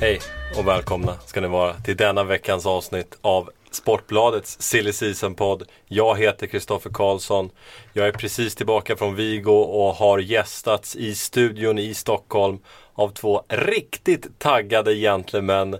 Hej och välkomna ska ni vara till denna veckans avsnitt av Sportbladets Silly Season-podd. Jag heter Kristoffer Karlsson. Jag är precis tillbaka från Vigo och har gästats i studion i Stockholm av två riktigt taggade gentlemän.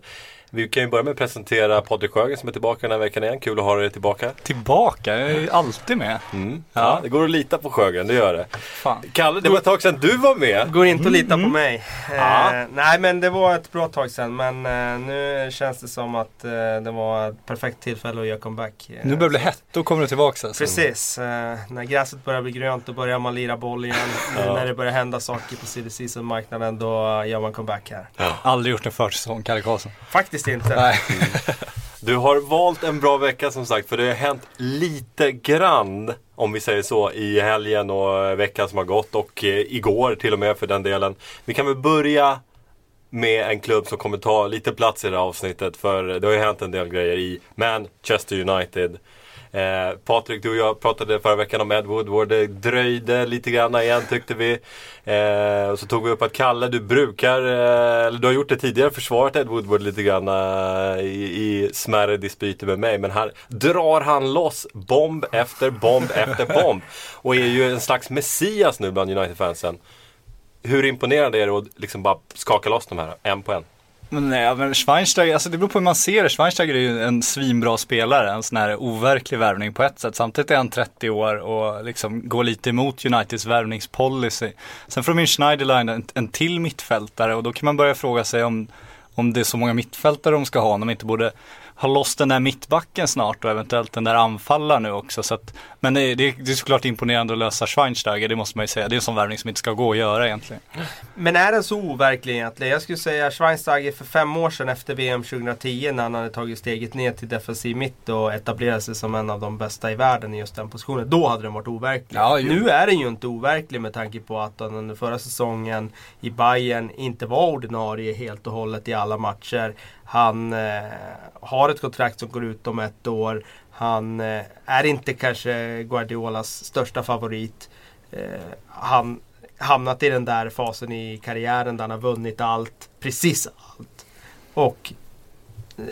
Vi kan ju börja med att presentera Patrik Sjögren som är tillbaka den här veckan igen. Kul att ha dig tillbaka. Tillbaka? Jag är ju alltid med. Mm. Ja, det går att lita på Sjögren, det gör det. Fan. Kalle, det var ett tag sedan du var med. Går inte att lita på mig. Ja. Eh, nej men det var ett bra tag sedan men eh, nu känns det som att eh, det var ett perfekt tillfälle att göra comeback. Eh, Nu börjar det bli hett, då kommer du tillbaka alltså. Precis. Eh, när gräset börjar bli grönt då börjar man lira boll igen. Ja. när det börjar hända saker på silly season-marknaden då gör man comeback här. Aldrig gjort en försäsong, Kalle Karlsson. Faktiskt inte. Nej. Du har valt en bra vecka som sagt för det har hänt lite grann om vi säger så i helgen och eh, veckan som har gått och eh, igår till och med för den delen. Vi kan väl börja med en klubb som kommer ta lite plats i det här avsnittet för det har ju hänt en del grejer i Manchester United. Eh, Patrik, du och jag pratade förra veckan om Ed Woodward. Det dröjde lite grann igen tyckte vi. Eh, och så tog vi upp att Kalle, du brukar, eh, eller du har gjort det tidigare, försvarat Ed Woodward lite grann eh, i, i smärre dispyter med mig. Men här drar han loss bomb efter bomb efter bomb. Och är ju en slags messias nu bland United-fansen. Hur imponerande är det att liksom bara skaka loss de här en på en? Men nej, men Schweinsteiger, alltså det beror på hur man ser det. Schweinsteiger är ju en svinbra spelare, en sån här overklig värvning på ett sätt. Samtidigt är han 30 år och liksom går lite emot Uniteds värvningspolicy. Sen får de in Schneiderline, en, en till mittfältare och då kan man börja fråga sig om, om det är så många mittfältare de ska ha, om de inte borde ha loss den där mittbacken snart och eventuellt den där anfallaren nu också. Så att, men det, är- det, det är såklart imponerande att lösa Schweinsteiger, det måste man ju säga. Det är en sån värvning som inte ska gå att göra egentligen. Men är den så overklig egentligen? Jag skulle säga Schweinsteiger för fem år sedan efter VM 2010 när han hade tagit steget ner till defensiv mitt och etablerat sig som en av de bästa i världen i just den positionen. Då hade den varit overklig. Ja, nu är den ju inte overklig med tanke på att han under förra säsongen i Bayern inte var ordinarie helt och hållet i alla matcher. Han eh, har ett kontrakt som går ut om ett år. Han eh, är inte kanske Guardiolas största favorit. Eh, han hamnat i den där fasen i karriären där han har vunnit allt, precis allt. Och eh,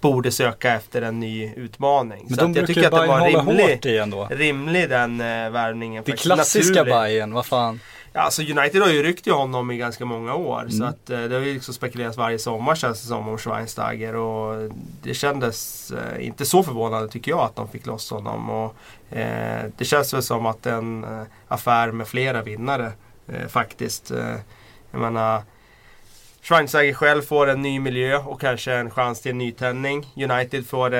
borde söka efter en ny utmaning. Men Så jag tycker att det var rimlig, hårt i ändå. rimlig den eh, värvningen. Det klassiska. Bayern, vad fan. Alltså United har ju ryckt i honom i ganska många år. Så Mm. att, eh, det har ju liksom spekulerats varje sommar känns det som om Schweinsteiger. Och det kändes eh, inte så förvånande tycker jag att de fick loss honom. Och, eh, det känns väl som att en eh, affär med flera vinnare eh, faktiskt. Eh, jag menar, Schweinsteiger själv får en ny miljö och kanske en chans till en nytändning. United får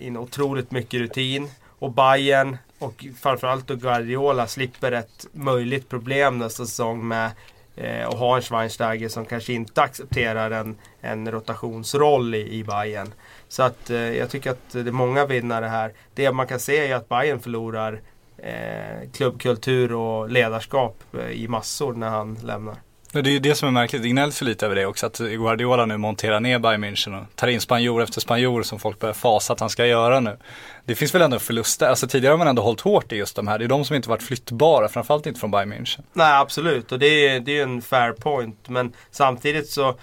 in otroligt mycket rutin. Och Bayern och framförallt då Guardiola slipper ett möjligt problem nästa säsong med eh, att ha en Schweinsteiger som kanske inte accepterar en, en rotationsroll i, i Bayern. Så att eh, jag tycker att det är många vinnare här. Det man kan se är att Bayern förlorar eh, klubbkultur och ledarskap eh, i massor när han lämnar. Det är ju det som är märkligt, det gnälls ju lite över det också, att Guardiola nu monterar ner Bayern München och tar in spanjor efter spanjor som folk börjar fasa att han ska göra nu. Det finns väl ändå förluster, alltså tidigare har man ändå hållit hårt i just de här, det är de som inte varit flyttbara, framförallt inte från Bayern München. Nej absolut och det är, det är en fair point. Men samtidigt så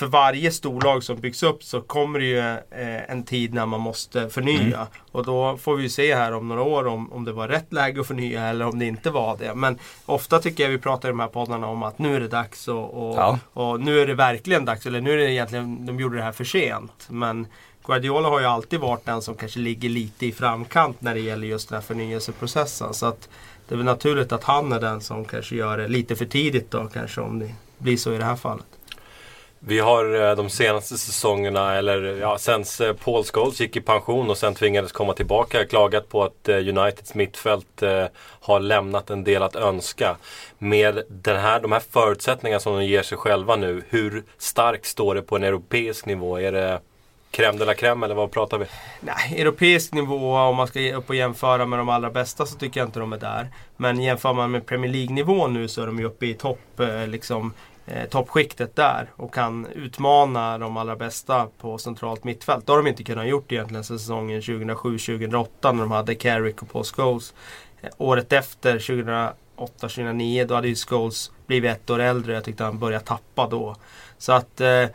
för varje storlag som byggs upp så kommer det ju eh, en tid när man måste förnya. Och då får vi ju se här om några år om, om det var rätt läge att förnya eller om det inte var det. Men ofta tycker jag vi pratar i de här poddarna om att nu är det dags och, och, Ja. och nu är det verkligen dags. Eller nu är det egentligen, de gjorde det här för sent. Men Guardiola har ju alltid varit den som kanske ligger lite i framkant när det gäller just den här förnyelseprocessen. Så att det är väl naturligt att han är den som kanske gör det lite för tidigt då kanske om det blir så i det här fallet. Vi har eh, de senaste säsongerna, eller ja, sen eh, Paul Scholes gick i pension och sen tvingades komma tillbaka, klagat på att eh, Uniteds mittfält har lämnat en del att önska. Med den här, de här förutsättningarna som de ger sig själva nu, hur starkt står det på en europeisk nivå? Är det crème de la crème eller vad pratar vi? Nej, europeisk nivå om man ska upp och jämföra med de allra bästa så tycker jag inte de är där. Men jämför man med Premier League-nivå nu så är de ju uppe i topp, liksom, eh, toppskiktet där och kan utmana de allra bästa på centralt mittfält. Det har de inte kunnat gjort egentligen säsongen 2007-2008 när de hade Carrick och Paul Scholes. Eh, året efter, 2008-2009, då hade ju Scholes blivit ett år äldre. och Jag tyckte han började tappa då. Så att eh,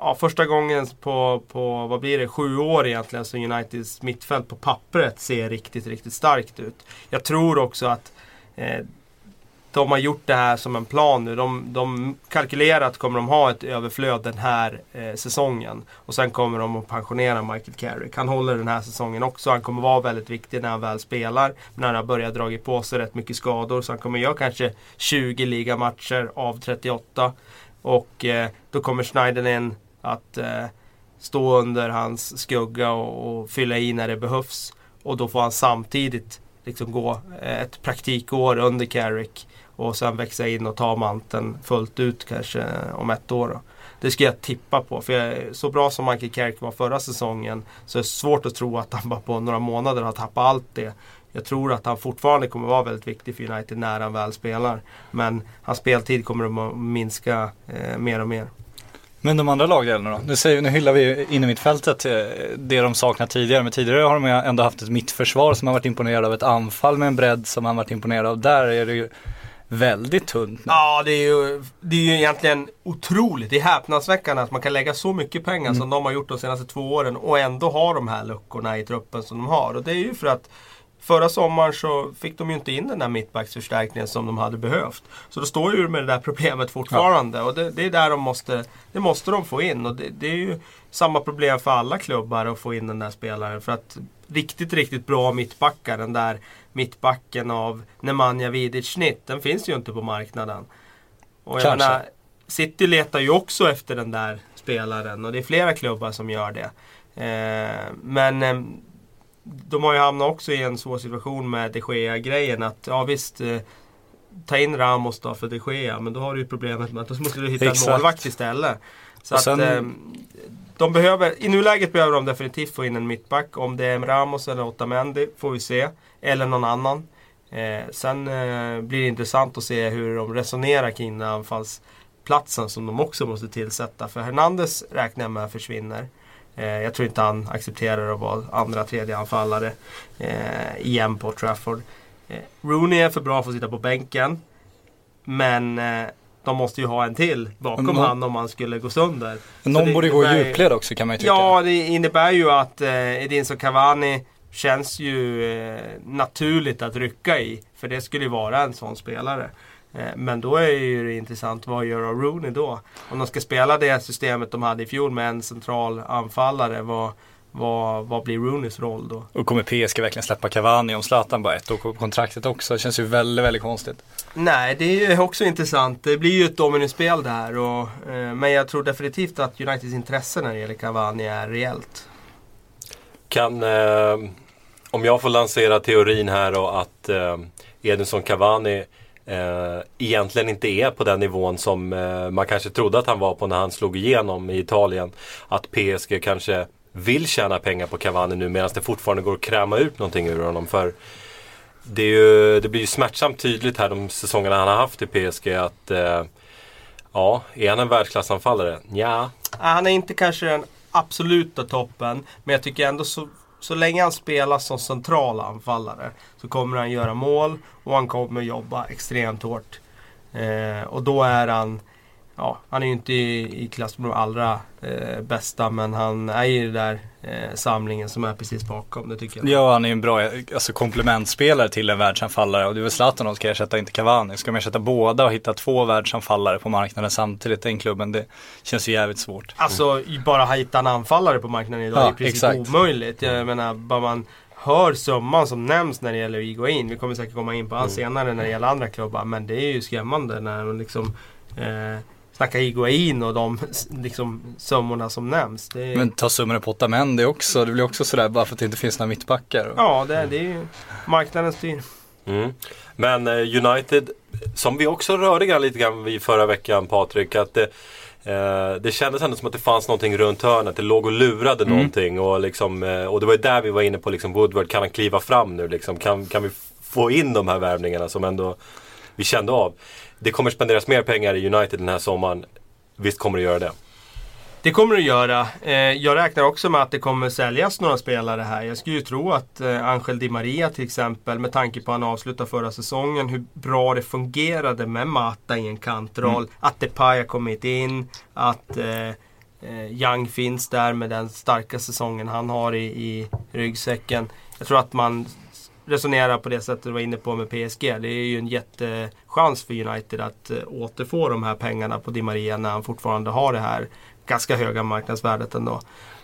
ja, första gången på, på, vad blir det, sju år egentligen som Uniteds mittfält på pappret ser riktigt, riktigt starkt ut. Jag tror också att eh, de har gjort det här som en plan nu. De, de kalkylerar att kommer de ha ett överflöd den här eh, säsongen. Och sen kommer de att pensionera Michael Carrick. Han håller den här säsongen också. Han kommer vara väldigt viktig när han väl spelar. Men han har börjat dra på sig rätt mycket skador. Så han kommer göra kanske 20 ligamatcher av 38. Och eh, då kommer Schneiderlin att eh, stå under hans skugga och, och, fylla i när det behövs. Och då får han samtidigt liksom gå eh, ett praktikår under Carrick. Och sen växa in och ta manteln fullt ut kanske om ett år. Då. Det ska jag tippa på. För jag, så bra som Michael Kerk var förra säsongen så är det svårt att tro att han bara på några månader har tappat allt det. Jag tror att han fortfarande kommer vara väldigt viktig för United när han väl spelar. Men hans speltid kommer att minska eh, mer och mer. Men de andra lagdelarna då? Nu, säger, nu hyllar vi innermittfältet, eh, det de saknat tidigare. Men tidigare har de ändå haft ett mittförsvar som har varit imponerad av ett anfall med en bredd som han varit imponerad av. Där är det ju väldigt tunt nu. Ja, det är, ju, det är ju egentligen otroligt. Det är häpnadsväckande att man kan lägga så mycket pengar mm. som de har gjort de senaste två åren och ändå ha de här luckorna i truppen som de har. Och det är ju för att Förra sommaren så fick de ju inte in den där mittbacksförstärkningen som de hade behövt. Så då står ju med det där problemet fortfarande. Ja. Och det, det, är där de måste, det måste de få in. Och det, det, är ju samma problem för alla klubbar att få in den där spelaren. För att riktigt, riktigt bra mittbackar, den där mittbacken av Nemanja Vidic snitt, den finns ju inte på marknaden. Och jag menar, City letar ju också efter den där spelaren och det är flera klubbar som gör det. Eh, men eh, de har ju hamnat också i en svår situation med de Gea-grejen. Att ja visst, eh, ta in Ramos då för de Gea. Men då har du ju problemet med att då måste du hitta Exakt. en målvakt istället. Så sen... att, eh, de behöver, I nuläget behöver de definitivt få in en mittback. Om det är Ramos eller Otamendi får vi se. Eller någon annan. Eh, sen eh, blir det intressant att se hur de resonerar kring den anfallsplatsen som de också måste tillsätta. För Hernandez räknar jag med försvinner. Eh, jag tror inte han accepterar att vara andra, tredje anfallare eh, igen på Trafford. Eh, Rooney är för bra för att sitta på bänken. Men eh, de måste ju ha en till bakom någon, han om han skulle gå sönder. Någon borde gå i djupled också kan man ju tycka. Ja, det innebär ju att eh, Edinson Cavani känns ju eh, naturligt att rycka i. För det skulle ju vara en sån spelare. Eh, men då är ju det intressant, vad gör Rooney då? Om de ska spela det systemet de hade i fjol med en central anfallare, vad, vad, vad blir Rooneys roll då? Och kommer PSG verkligen släppa Cavani om Zlatan bara ett år på kontraktet också? Det känns ju väldigt, väldigt konstigt. Nej, det är också intressant. Det blir ju ett dominusspel där. Och, eh, men jag tror definitivt att Uniteds intresse när det gäller Cavani är rejält. Kan, eh, om jag får lansera teorin här och att eh, Edinson Cavani eh, egentligen inte är på den nivån som eh, man kanske trodde att han var på när han slog igenom i Italien. Att PSG kanske vill tjäna pengar på Cavani nu medan det fortfarande går att kräma ut någonting ur honom. För det, ju, det blir ju smärtsamt tydligt här de säsongerna han har haft i PSG att eh, Ja, är han en världsklassanfallare? Ja. Han är inte kanske den absoluta toppen. Men jag tycker ändå så så länge han spelar som central anfallare så kommer han göra mål och han kommer jobba extremt hårt. Eh, och då är han, ja, han är ju inte i, i klass med de allra eh, bästa men han är ju där eh, samlingen som är precis bakom. Det tycker jag. Ja, han är ju en bra alltså, komplementspelare till en världsanfallare och det är väl Zlatan som ska ersätta, inte Cavani. Ska man ersätta båda och hitta två världsanfallare på marknaden samtidigt, den klubben, det känns ju jävligt svårt. Alltså, bara hitta en anfallare på marknaden idag ja, är i princip exakt. omöjligt. Jag menar, bara man hör summan som nämns när det gäller Iguain. Vi kommer säkert komma in på han mm. senare när det gäller andra klubbar. Men det är ju skrämmande när de liksom eh, snacka Higuain och de liksom, summorna som nämns. Det är, Men ta summorna på Otamendi också. Det blir också sådär bara för att det inte finns några mittbackar. Ja, det, det är ju marknaden styr. Mm. Men eh, United, som vi också rörde grann lite grann vid förra veckan Patrik, att det, eh, det kändes ändå som att det fanns någonting runt hörnet. Det låg och lurade Mm. någonting. Och, liksom, eh, och det var ju där vi var inne på liksom, Woodward, kan han kliva fram nu? Liksom? Kan, kan vi få in de här värvningarna som ändå vi kände av? Det kommer spenderas mer pengar i United den här sommaren. Visst kommer det göra det. Det kommer det göra. Eh, jag räknar också med att det kommer säljas några spelare här. Jag skulle ju tro att eh, Angel Di Maria till exempel, med tanke på att han avslutade förra säsongen, hur bra det fungerade med Mata i en kantroll. Att Depay har kommit in, att eh, Young finns där med den starka säsongen han har i, i ryggsäcken. Jag tror att man resonerar på det sättet du var inne på med PSG. Det är ju en jättechans för United att eh, återfå de här pengarna på Di Maria när han fortfarande har det här ganska höga marknadsvärdet ändå.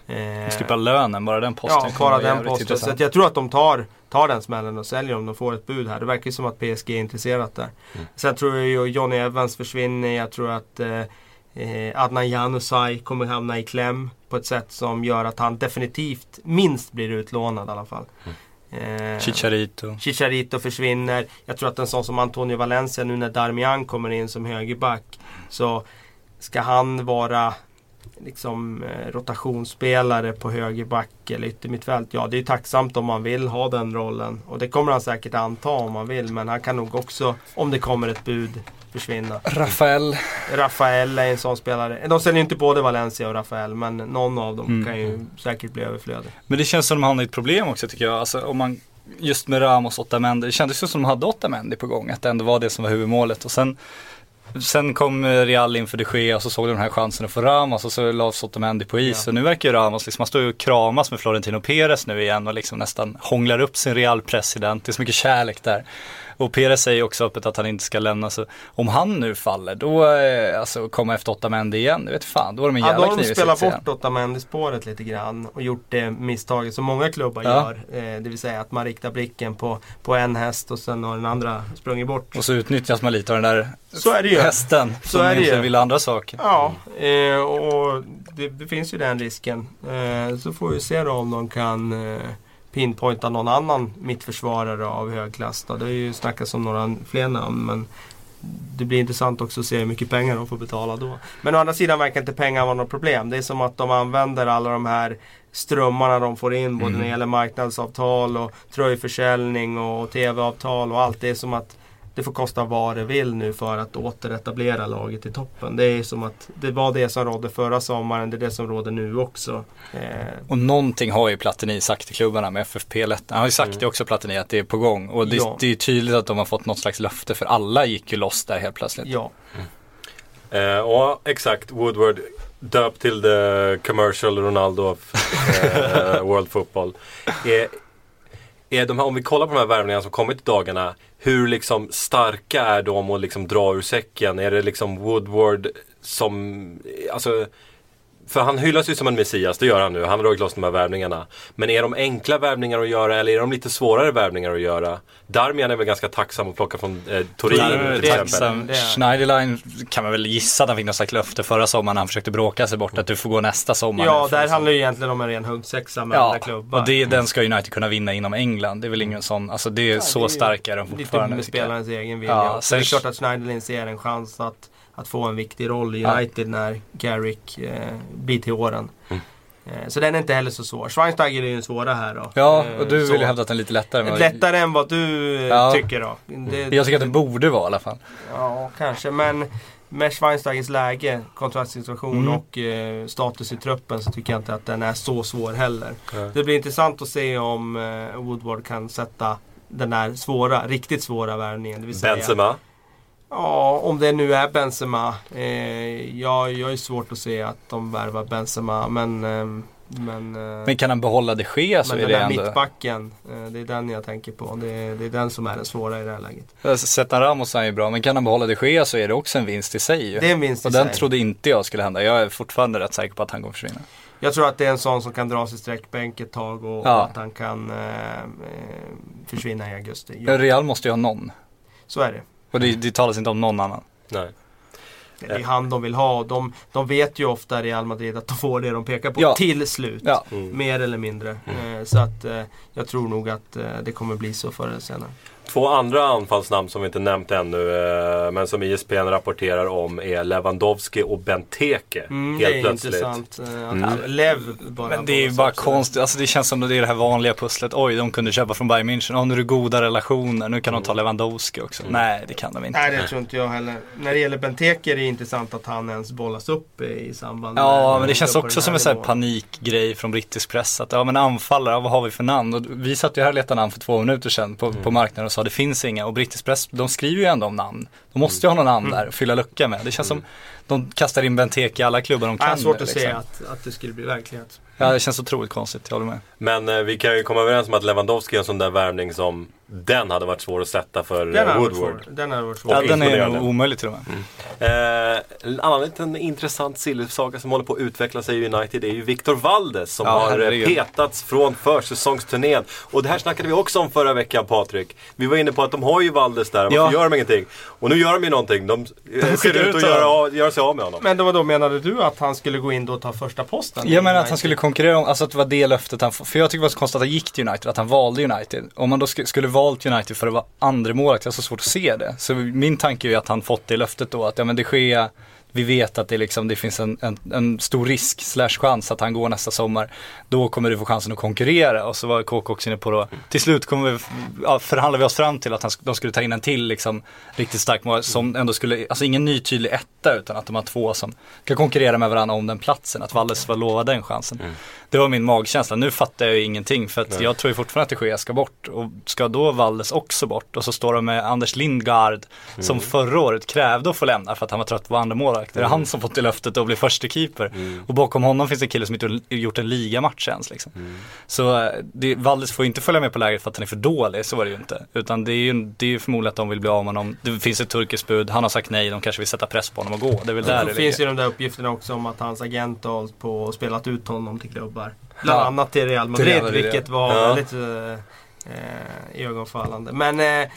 Eh, Skippa lönen, bara den posten Ja, bara den posten. Så jag tror att de tar, tar den smällen och säljer om de får ett bud här. Det verkar ju som att PSG är intresserat där. Sen tror jag ju Johnny Evans försvinner. Jag tror att eh, eh, Adnan Januzaj kommer hamna i kläm på ett sätt som gör att han definitivt minst blir utlånad i alla fall. Eh, Chicharito. Chicharito försvinner. Jag tror att en sån som Antonio Valencia nu när Darmian kommer in som högerback. Så ska han vara liksom eh, rotationsspelare på högerback eller yttermittfält. Ja, det är tacksamt om man vill ha den rollen. Och det kommer han säkert anta om man vill. Men han kan nog också, om det kommer ett bud, försvinna. Rafael. Rafael är en sån spelare. De säljer ju inte både Valencia och Rafael, men någon av dem Mm. kan ju säkert bli överflödig. Men det känns som de hamnar i ett problem också tycker jag. Alltså, om man, just med Ramos och Otamendi. Det kändes ju som de hade Otamendi på gång. Att det ändå var det som var huvudmålet. Och sen, sen kom eh, Real in för de Gea och så såg de den här chansen att få Ramos och så lades Otamendi på is. Ja. Och nu verkar ju Ramos, liksom, han står ju och kramas med Florentino Perez nu igen och liksom nästan hånglar upp sin Real-president. Det är så mycket kärlek där. Och Perez säger också öppet att han inte ska lämna. Så om han nu faller, då eh, alltså, komma efter Otamendi igen, det vet fan. Då är de en Ja, jävla har de kniv i sitsen. bort Otamendi-spåret lite grann och gjort det misstaget som många klubbar Ja. gör. Eh, det vill säga att man riktar blicken på, på en häst och sen har den andra sprungit bort. Och så utnyttjas man lite av den där Så är det ju. hästen Så som är det ju. vill andra saker. Ja, eh, och det, det finns ju den risken. Eh, så får vi se då om de kan pinpointa någon annan mittförsvarare av hög klass. Då. Det är ju snackats om några fler namn men det blir intressant också att se hur mycket pengar de får betala då. Men å andra sidan verkar inte pengar vara något problem. Det är som att de använder alla de här strömmarna de får in både när det gäller marknadsavtal och tröjförsäljning och tv-avtal och allt. Det är som att det får kosta vad det vill nu för att återetablera laget i toppen. Det är som att det var det som rådde förra sommaren, det är det som råder nu också. Eh, Och någonting har ju Platini sagt till klubbarna med FFP lätt. Han har ju sagt det också Platini att det är på gång. Och det, Ja. det är ju tydligt att de har fått något slags löfte för alla gick ju loss där helt plötsligt. ja, Eh, och exakt, Woodward döpt till the commercial Ronaldo of eh, World Football. Är, är de här, om vi kollar på de här värvningarna som kommit i dagarna. Hur liksom starka är de att liksom dra ur säcken? Är det liksom Woodward som, alltså för han hyllas ju som en Messias, det gör han nu. Han har dragit loss de här värvningarna. Men är de enkla värvningar att göra eller är de lite svårare värvningar att göra? Darmian är väl ganska tacksam att plocka från eh, är till det exempel. tacksam. Det Schneiderlein kan man väl gissa att han fick något slags löfte förra sommaren när han försökte bråka sig bort att du får gå nästa sommar. ja där handlar det egentligen om en ren huggsexa med Ja, andra klubbar. och det, den ska United kunna vinna inom England. Det är väl ingen sån, alltså det är Ja, så det är starka är de Lite fortfarande. med spelarens egen vilja. Ja. Så det är sen- klart att Schneiderlin ser en chans att, att få en viktig roll i Ja. United när Garrick eh, blir till åren. Mm. Eh, så den är inte heller så svår. Schweinsteiger är ju den svåra här då. Ja, Eh, och du så. vill ju hävda att den är lite lättare. men- Lättare än vad du eh, Ja. tycker då. Det, Jag tycker att den borde vara i alla fall. Ja, kanske. Men med Schweinsteigers läge, kontraktssituation Mm. och eh, status i truppen så tycker jag inte att den är så svår heller. Nej. Det blir intressant att se om eh, Woodward kan sätta den där svåra, riktigt svåra värvningen. Det vill säga, Benzema. Ja, om det nu är Benzema. Eh, jag, jag är svårt att se att de värvar Benzema. Men, eh, men, eh, Men kan han behålla de Gea så men är den det där ändå... mittbacken, eh, det är den jag tänker på. Det, är- det är den som är den svåra i det här läget. Sätta Ramos är ju bra, men kan han behålla de Gea så är det också en vinst i sig ju. Det är en vinst i Och den sig. trodde inte jag skulle hända. Jag är fortfarande rätt säker på att han kommer försvinna. Jag tror att det är en sån som kan dra sig sträckbänk ett tag och, Ja. och att han kan eh, eh, försvinna i augusti. Ja, Real måste ju ha någon. så är det. Och det, det talas inte om någon annan. Nej. Det är han de vill ha och de, de vet ju ofta Real Madrid att de får det de pekar på Ja. till slut. Ja. Mer eller mindre. Eh, så att eh, jag tror nog att eh, det kommer bli så förr eller senare. Två andra anfallsnamn som vi inte nämnt ännu, eh, men som ISPN rapporterar om är Lewandowski och Benteke. Mm, helt det är plötsligt. intressant. eh, Att Lev bara Men det är ju bara konstigt, alltså det känns som det är det här vanliga pusslet. Oj, de kunde köpa från Bayern München. Ja, nu är det goda relationer, nu kan de ta Lewandowski också. Nej, det kan de inte. Nej det tror inte jag heller. När det gäller Benteke är det intressant att han ens bollas upp i samband Ja, med- men det känns också som en sån här panikgrej från brittisk press. Att ja, men anfallare, ja, vad har vi för namn? Och vi satt ju här och letade namn för två minuter sedan på, Mm. på marknaden och sa det finns inga. Och brittisk press, de skriver ju ändå om namn. De måste ju ha någon namn Mm. där att fylla lucka med. Det känns som de kastar in Benteke i alla klubbar de Jag har kan. svårt nu, att liksom. se att, att det skulle bli verklighet. Ja, det känns otroligt konstigt, jag håller med. Men eh, vi kan ju komma överens om att Lewandowski är en sån där värvning som den hade varit svår att sätta för Den eh, Woodward. svår. Den hade varit svår. Ja, den är nog omöjlig till och med. Eh, en annan liten intressant silversaga som håller på att utveckla sig i United är ju Victor Valdes som Ja, har eh, herregud. petats från försäsongsturnén. Och det här snackade vi också om förra veckan Patrik. Vi var inne på att de har ju Valdes där, varför Ja. gör de ingenting? Och nu gör de ju någonting. De, eh, ser skickar ut att göra, göra sig av med honom. Men då, då menade du att han skulle gå in då och ta första posten? Jag menar att han skulle konkurrera om, alltså att det var det löftet han, för jag tycker det var så konstigt att han gick till United, att han valde United. Om man då sk- skulle valt United för att vara andra målvakt, jag har så svårt att se det. Så min tanke är ju att han fått det löftet då, att ja men det sker vi vet att det, liksom, det finns en, en, en stor risk slash chans att han går nästa sommar. Då kommer du få chansen att konkurrera och så var KK också inne på då. Till slut kommer vi, ja, förhandlade vi oss fram till att han, de skulle ta in en till liksom, riktigt stark mål som ändå skulle, alltså ingen ny tydlig etta utan att de har två som kan konkurrera med varandra om den platsen. Att Valles var lovad den chansen. Mm. Det var min magkänsla. Nu fattar jag ju ingenting för att jag tror ju fortfarande att det ska bort. Och ska då Valles också bort och så står de med Anders Lindgard som förra året krävde att få lämna för att han var trött på andra målvakt. Det är han som fått det löftet att bli första keeper. Och bakom honom finns en kille som inte har gjort en ligamatch ens. Liksom. Så eh, det, Valdes får ju inte följa med på lägret för att han är för dålig, så var det ju inte. Utan det är ju, det är ju förmodligen att de vill bli av med honom. Det finns ett turkiskt bud, han har sagt nej, de kanske vill sätta press på honom och gå. Det är väl där Det det finns ligger. ju de där uppgifterna också om att hans agent har hållit på och spelat ut honom till klubbar. Bland Ja. annat till Real Till Madrid, Real Madrid, vilket var ja. väldigt eh, ögonfallande. Men eh,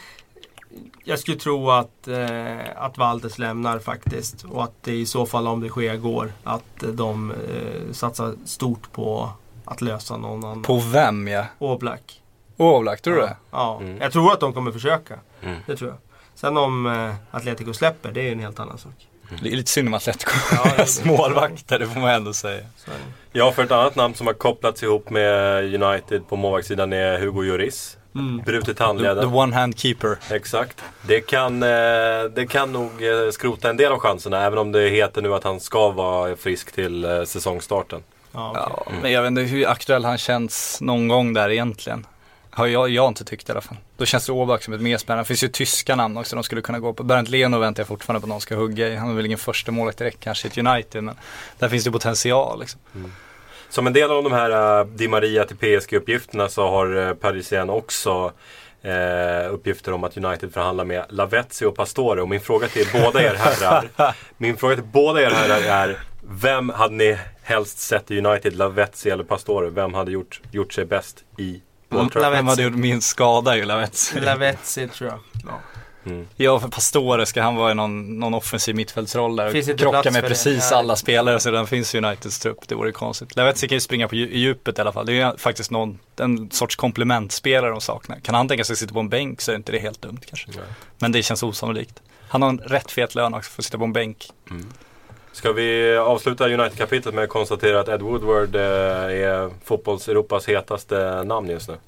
jag skulle tro att, eh, att Valdes lämnar faktiskt. Och att det i så fall, om det sker, går att de eh, satsar stort på att lösa någon annan. På vem ja? Oblak. Oblak, tror du det? Ja, Mm. jag tror att de kommer försöka. Mm. Det tror jag. Sen om eh, Atletico släpper, det är en helt annan sak. Det är lite synd om Atletico. Ja. Målvakter, det får man ändå säga. Ja, för ett annat namn som har kopplats ihop med United på målvaktssidan är Hugo Lloris. Mm. Brutit The, handleden. the one hand keeper. Exakt. Det kan, eh, det kan nog eh, skrota en del av chanserna även om det heter nu att han ska vara frisk till eh, säsongstarten. Ja, okej. Ja, men jag vet inte hur aktuell han känns någon gång där egentligen. Har jag, jag inte tyckt i alla fall. Då känns det Åbak som ett mer spännande. Det finns ju tyska namn också de skulle kunna gå på. Bernt Leno väntar jag fortfarande på någon ska hugga i. Han är väl ingen första målvakt direkt kanske i United men där finns det potential liksom. Som en del av de här uh, Di Maria till PSG-uppgifterna så har uh, Parisien också eh, uppgifter om att United förhandlar med Lavezzi och Pastore. Och min fråga till båda er herrar, min fråga till båda er herrar är Vem hade ni helst sett i United, Lavezzi eller Pastore? Vem hade gjort, gjort sig bäst i Vem hade gjort min skada ju Lavetzi. Lavetzi tror jag. Ja. Mm. Ja, för Pastore ska han vara i någon, någon offensiv mittfältsroll där Finns och krocka med det. precis Nej. alla spelare så den finns i Uniteds trupp. Det vore konstigt. Lavetzi kan ju springa på dju- i djupet i alla fall. Det är ju faktiskt någon, en sorts komplementspelare de saknar. Kan han tänka sig att sitta på en bänk så är inte det helt dumt kanske. Nej. Men det känns osannolikt. Han har en rätt fet lön också för att sitta på en bänk. Ska vi avsluta United-kapitlet med att konstatera att Ed Woodward eh, är fotbolls-Europas hetaste namn just nu?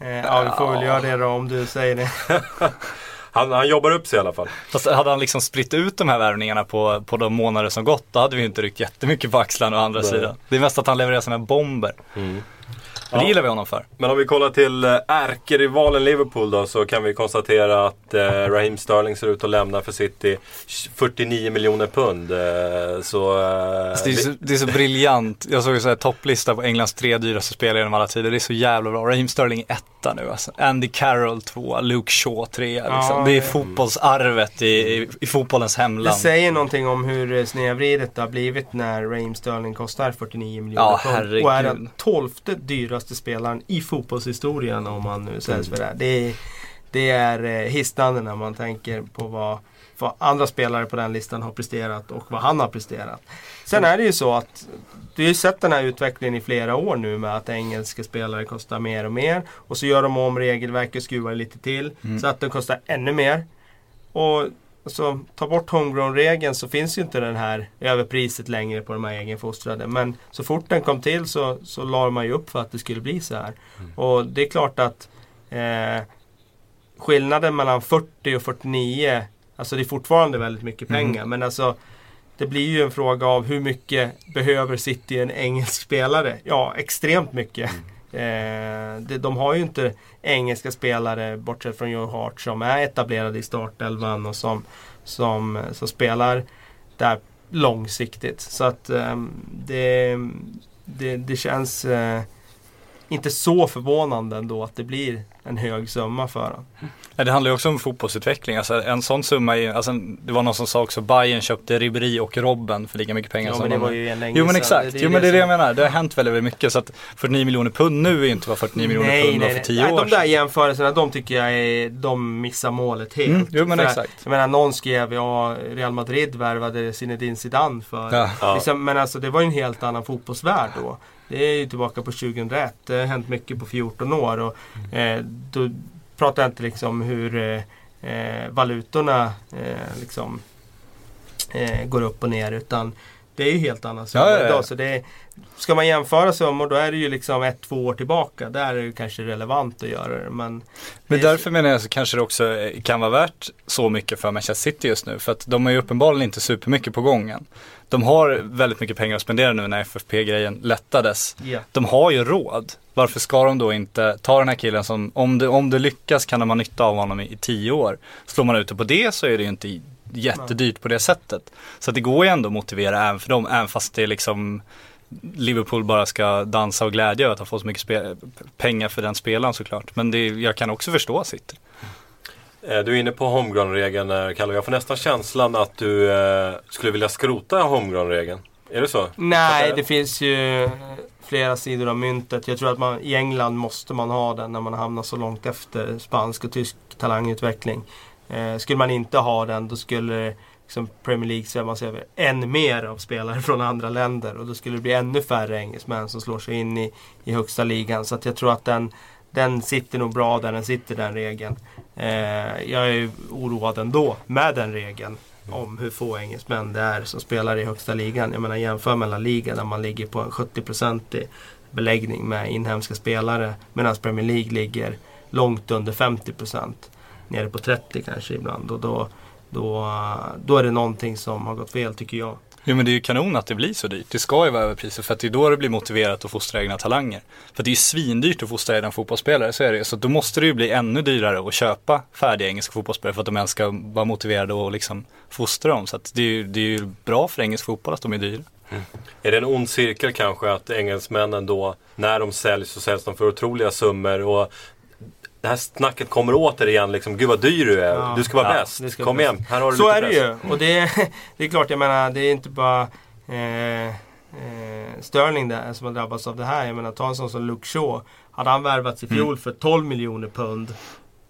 Eh, ja, vi får väl göra det då om du säger det. Han, han jobbar upp sig i alla fall. Fast hade han liksom spritt ut de här värvningarna på, på de månader som gått, då hade vi inte ryckt jättemycket på axlarna å andra Nej. sidan. Det är mest att han levererar sina bomber. Men det Ja. gillar vi honom för. Men om vi kollar till eh, ärkerivalen Liverpool då så kan vi konstatera att eh, Raheem Sterling ser ut att lämna för City 49 miljoner pund. Eh, så... Eh, Alltså, det, är så, det är så briljant. Jag såg här topplista på Englands tre dyraste spelare genom alla tider. Det är så jävla bra. Raheem Sterling är etta nu alltså. Andy Carroll tvåa, Luke Shaw trea. Liksom. Ja, det är ja. fotbollsarvet i, i, i fotbollens Det hemland. säger någonting om hur snedvridet det har blivit när Raheem Sterling kostar 49 miljoner Ja, pund. herregud. Och är den tolfte dyraste spelaren i fotbollshistorien om man nu säljs för det. Det är, det är eh, hisnande när man tänker på vad, vad andra spelare på den listan har presterat och vad han har presterat. Sen är det ju så att du har ju sett den här utvecklingen i flera år nu med att engelska spelare kostar mer och mer. Och så gör de om regelverket och skruvar lite till så att det kostar ännu mer. Och så ta bort homegrown-regeln så finns ju inte den här överpriset längre på de här egenfostrade. Men så fort den kom till så, så la man ju upp för att det skulle bli så här. Och det är klart att eh, skillnaden mellan 40 och 49, alltså det är fortfarande väldigt mycket pengar. Men alltså det blir ju en fråga av hur mycket behöver City en engelsk spelare? Ja, extremt mycket. Eh, de har ju inte engelska spelare, bortsett från Joe Hart, som är etablerade i startelvan och som, som, som spelar där långsiktigt. Så att ehm, det, det, det känns eh, inte så förvånande ändå att det blir en hög summa för honom. Ja, det handlar ju också om fotbollsutveckling. Alltså, en sån summa, är, alltså, det var någon som sa också Bayern köpte Ribéry och Robben för lika mycket pengar Ja, som men det de var ju en länge Jo men sedan. exakt, Det jo men det är det jag menar. Det har hänt väldigt, väldigt mycket. Så att 49 miljoner pund nu är inte vad 49 miljoner pund var för 10 nej, år De där sedan. jämförelserna, de tycker jag är, de missar målet helt. Mm, jo, men För, exakt. Jag menar, någon skrev ja, Real Madrid värvade Zinedine Zidane för. Ja. Ja. Liksom, men alltså det var ju en helt annan fotbollsvärld då. Det är ju tillbaka på 2001. Det har hänt mycket på 14 år. Och, eh, då pratar jag inte liksom hur eh, eh, valutorna eh, liksom, eh, går upp och ner. Utan det är ju helt summor Ja, ja, ja. idag. Så det är, ska man jämföra summor då är det ju liksom ett, två år tillbaka. Där är det ju kanske relevant att göra det. Men, Men det är- därför menar jag så kanske det också eh, kan vara värt så mycket för Manchester City just nu. För att de är ju uppenbarligen inte supermycket på gången. De har väldigt mycket pengar att spendera nu när FFP-grejen lättades. Ja. De har ju råd. Varför ska de då inte ta den här killen som, om det, om det lyckas kan de ha nytta av honom i, i tio år. Slår man ut det på det så är det ju inte jättedyrt på det sättet. Så att det går ju ändå att motivera även för dem, även fast det är liksom Liverpool bara ska dansa och glädje över att ha fått så mycket pengar för den spelaren såklart. Men det, jag kan också förstå City. Eh, Du är inne på homegrown-regeln Kalle. Jag får nästan känslan att du eh, skulle vilja skrota homegrown-regeln. Är det så? Nej, det finns ju flera sidor av myntet. Jag tror att man, i England måste man ha den när man hamnar så långt efter spansk och tysk talangutveckling. Eh, skulle man inte ha den då skulle liksom Premier League svämmas över än mer av spelare från andra länder. Och då skulle det bli ännu färre engelsmän som slår sig in i, i högsta ligan. Så att jag tror att den, den sitter nog bra där den sitter, den regeln. Eh, jag är oroad ändå med den regeln om hur få engelsmän det är som spelar i högsta ligan. Jag menar jämför mellan ligan där man ligger på en 70-procentig beläggning med inhemska spelare medan Premier League ligger långt under 50 procent. Nere på 30 kanske ibland. Och då, då, då är det någonting som har gått fel tycker jag. Jo men det är ju kanon att det blir så dyrt. Det ska ju vara överpriser för att det är då det blir motiverat att fostra egna talanger. För det är ju svindyrt att fostra egna fotbollsspelare, så är det. Så då måste det ju bli ännu dyrare att köpa färdiga engelska fotbollsspelare för att de ens ska vara motiverade att liksom fostra dem. Så att det är ju, det är ju bra för engelsk fotboll att de är dyra. Är det en ond cirkel kanske att engelsmännen då, när de säljs så säljs de för otroliga summor och det här snacket kommer återigen liksom, gud vad dyr du är, Ja. du ska vara Ja, bäst. det ska Kom igen, här har du Så lite är det press. ju. Och det, är- det är klart, jag menar det är inte bara eh, eh, Sterling där som har drabbats av det här. Jag menar ta en sån som Luke Shaw. Hade han värvats i fjol för 12 miljoner pund.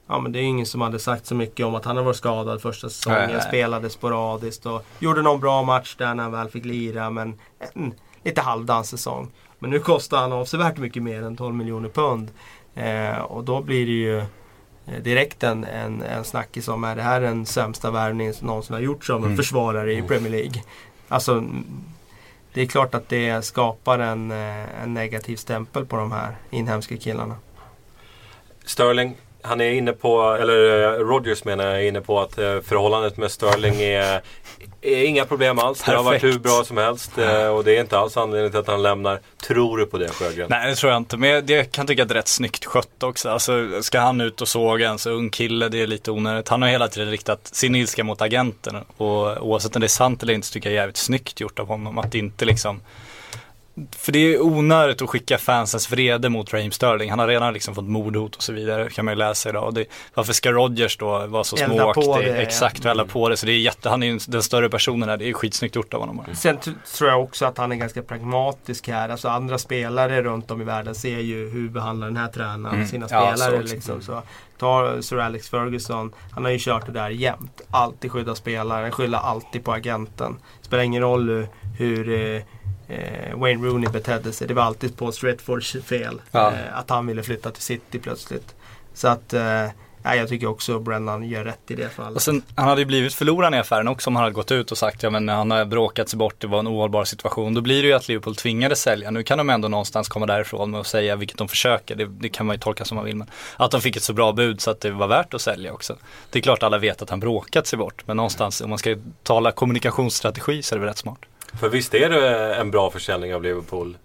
Ja men det är ingen som hade sagt så mycket om att han har varit skadad första säsongen. Nej, nej. Spelade sporadiskt och gjorde någon bra match där när han väl fick lira. Men en lite halvdan säsong. Men nu kostar han avsevärt mycket mer än 12 miljoner pund. Eh, och då blir det ju eh, direkt en, en, en snackis om är det här den sämsta värvningen som någonsin har gjorts av en försvarare i Premier League. Alltså mm, det är klart att det skapar en, eh, en negativ stämpel på de här inhemska killarna. Sterling, han är inne på, eller eh, Rodgers menar jag, är inne på att eh, förhållandet med Sterling är, är inga problem alls. Det har varit Perfekt. hur bra som helst eh, och det är inte alls anledningen till att han lämnar. Tror du på det Sjögren? Nej det tror jag inte, men jag- det kan tycka att det är rätt snyggt skött också. Alltså ska han ut och såga en så ung kille, det är lite onödigt. Han har hela tiden riktat sin ilska mot agenten och oavsett om det är sant eller inte så tycker jag det är jävligt snyggt gjort av honom. Att inte liksom för det är onödigt att skicka fansens vrede mot Raheem Sterling. Han har redan liksom fått mordhot och så vidare kan man ju läsa idag. Och det, varför ska Rodgers då vara så Elda på småaktig? det, ja. Exakt, och elda på det. Så det är jätte, han är ju den större personen här. Det är skitsnyggt gjort av honom. Sen t- tror jag också att han är ganska pragmatisk här. Alltså andra spelare runt om i världen ser ju hur behandlar den här tränaren Mm. sina Ja, spelare. så också. liksom. så, ta Sir Alex Ferguson. Han har ju kört det där jämt. Alltid skydda spelaren, skylla alltid på agenten. Spelar ingen roll hur, hur eh, Wayne Rooney betedde sig. Det var alltid Paul Stretfords fel. Ja. Eh, att han ville flytta till City plötsligt. Så att eh, ja, jag tycker också Brennan gör rätt i det fallet. Och sen, han hade ju blivit förloraren i affären också om han hade gått ut och sagt ja men han har bråkat sig bort, det var en ohållbar situation. Då blir det ju att Liverpool tvingades sälja. Nu kan de ändå någonstans komma därifrån med att säga, vilket de försöker, det, det kan man ju tolka som man vill. Men att de fick ett så bra bud så att det var värt att sälja också. Det är klart alla vet att han bråkat sig bort, men någonstans om man ska tala kommunikationsstrategi så är det väl rätt smart. För visst är det en bra försäljning av Liverpool?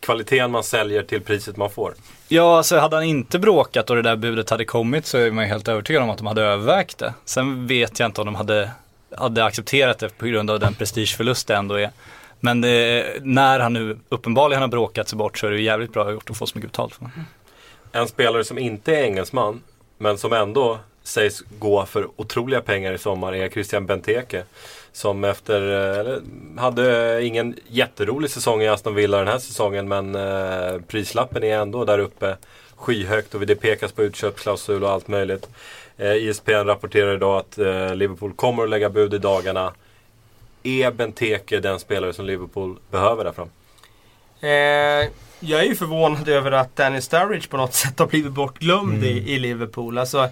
Kvaliteten man säljer till priset man får. Ja, alltså hade han inte bråkat och det där budet hade kommit så är man helt övertygad om att de hade övervägt det. Sen vet jag inte om de hade, hade accepterat det på grund av den prestigeförlust det ändå är. Men det, när han nu uppenbarligen har bråkat sig bort så är det jävligt bra gjort att få så mycket betalt för det. En spelare som inte är engelsman, men som ändå sägs gå för otroliga pengar i sommar är Christian Benteke. Som efter, eh, eller, hade ingen jätterolig säsong i Aston Villa den här säsongen men eh, prislappen är ändå där uppe skyhögt och det pekas på utköpsklausul och allt möjligt. Eh, ISPN rapporterar idag att eh, Liverpool kommer att lägga bud i dagarna. Är Benteke den spelare som Liverpool behöver där fram? Eh, jag är ju förvånad över att Danny Sturridge på något sätt har blivit bortglömd Mm. i, i Liverpool. Alltså,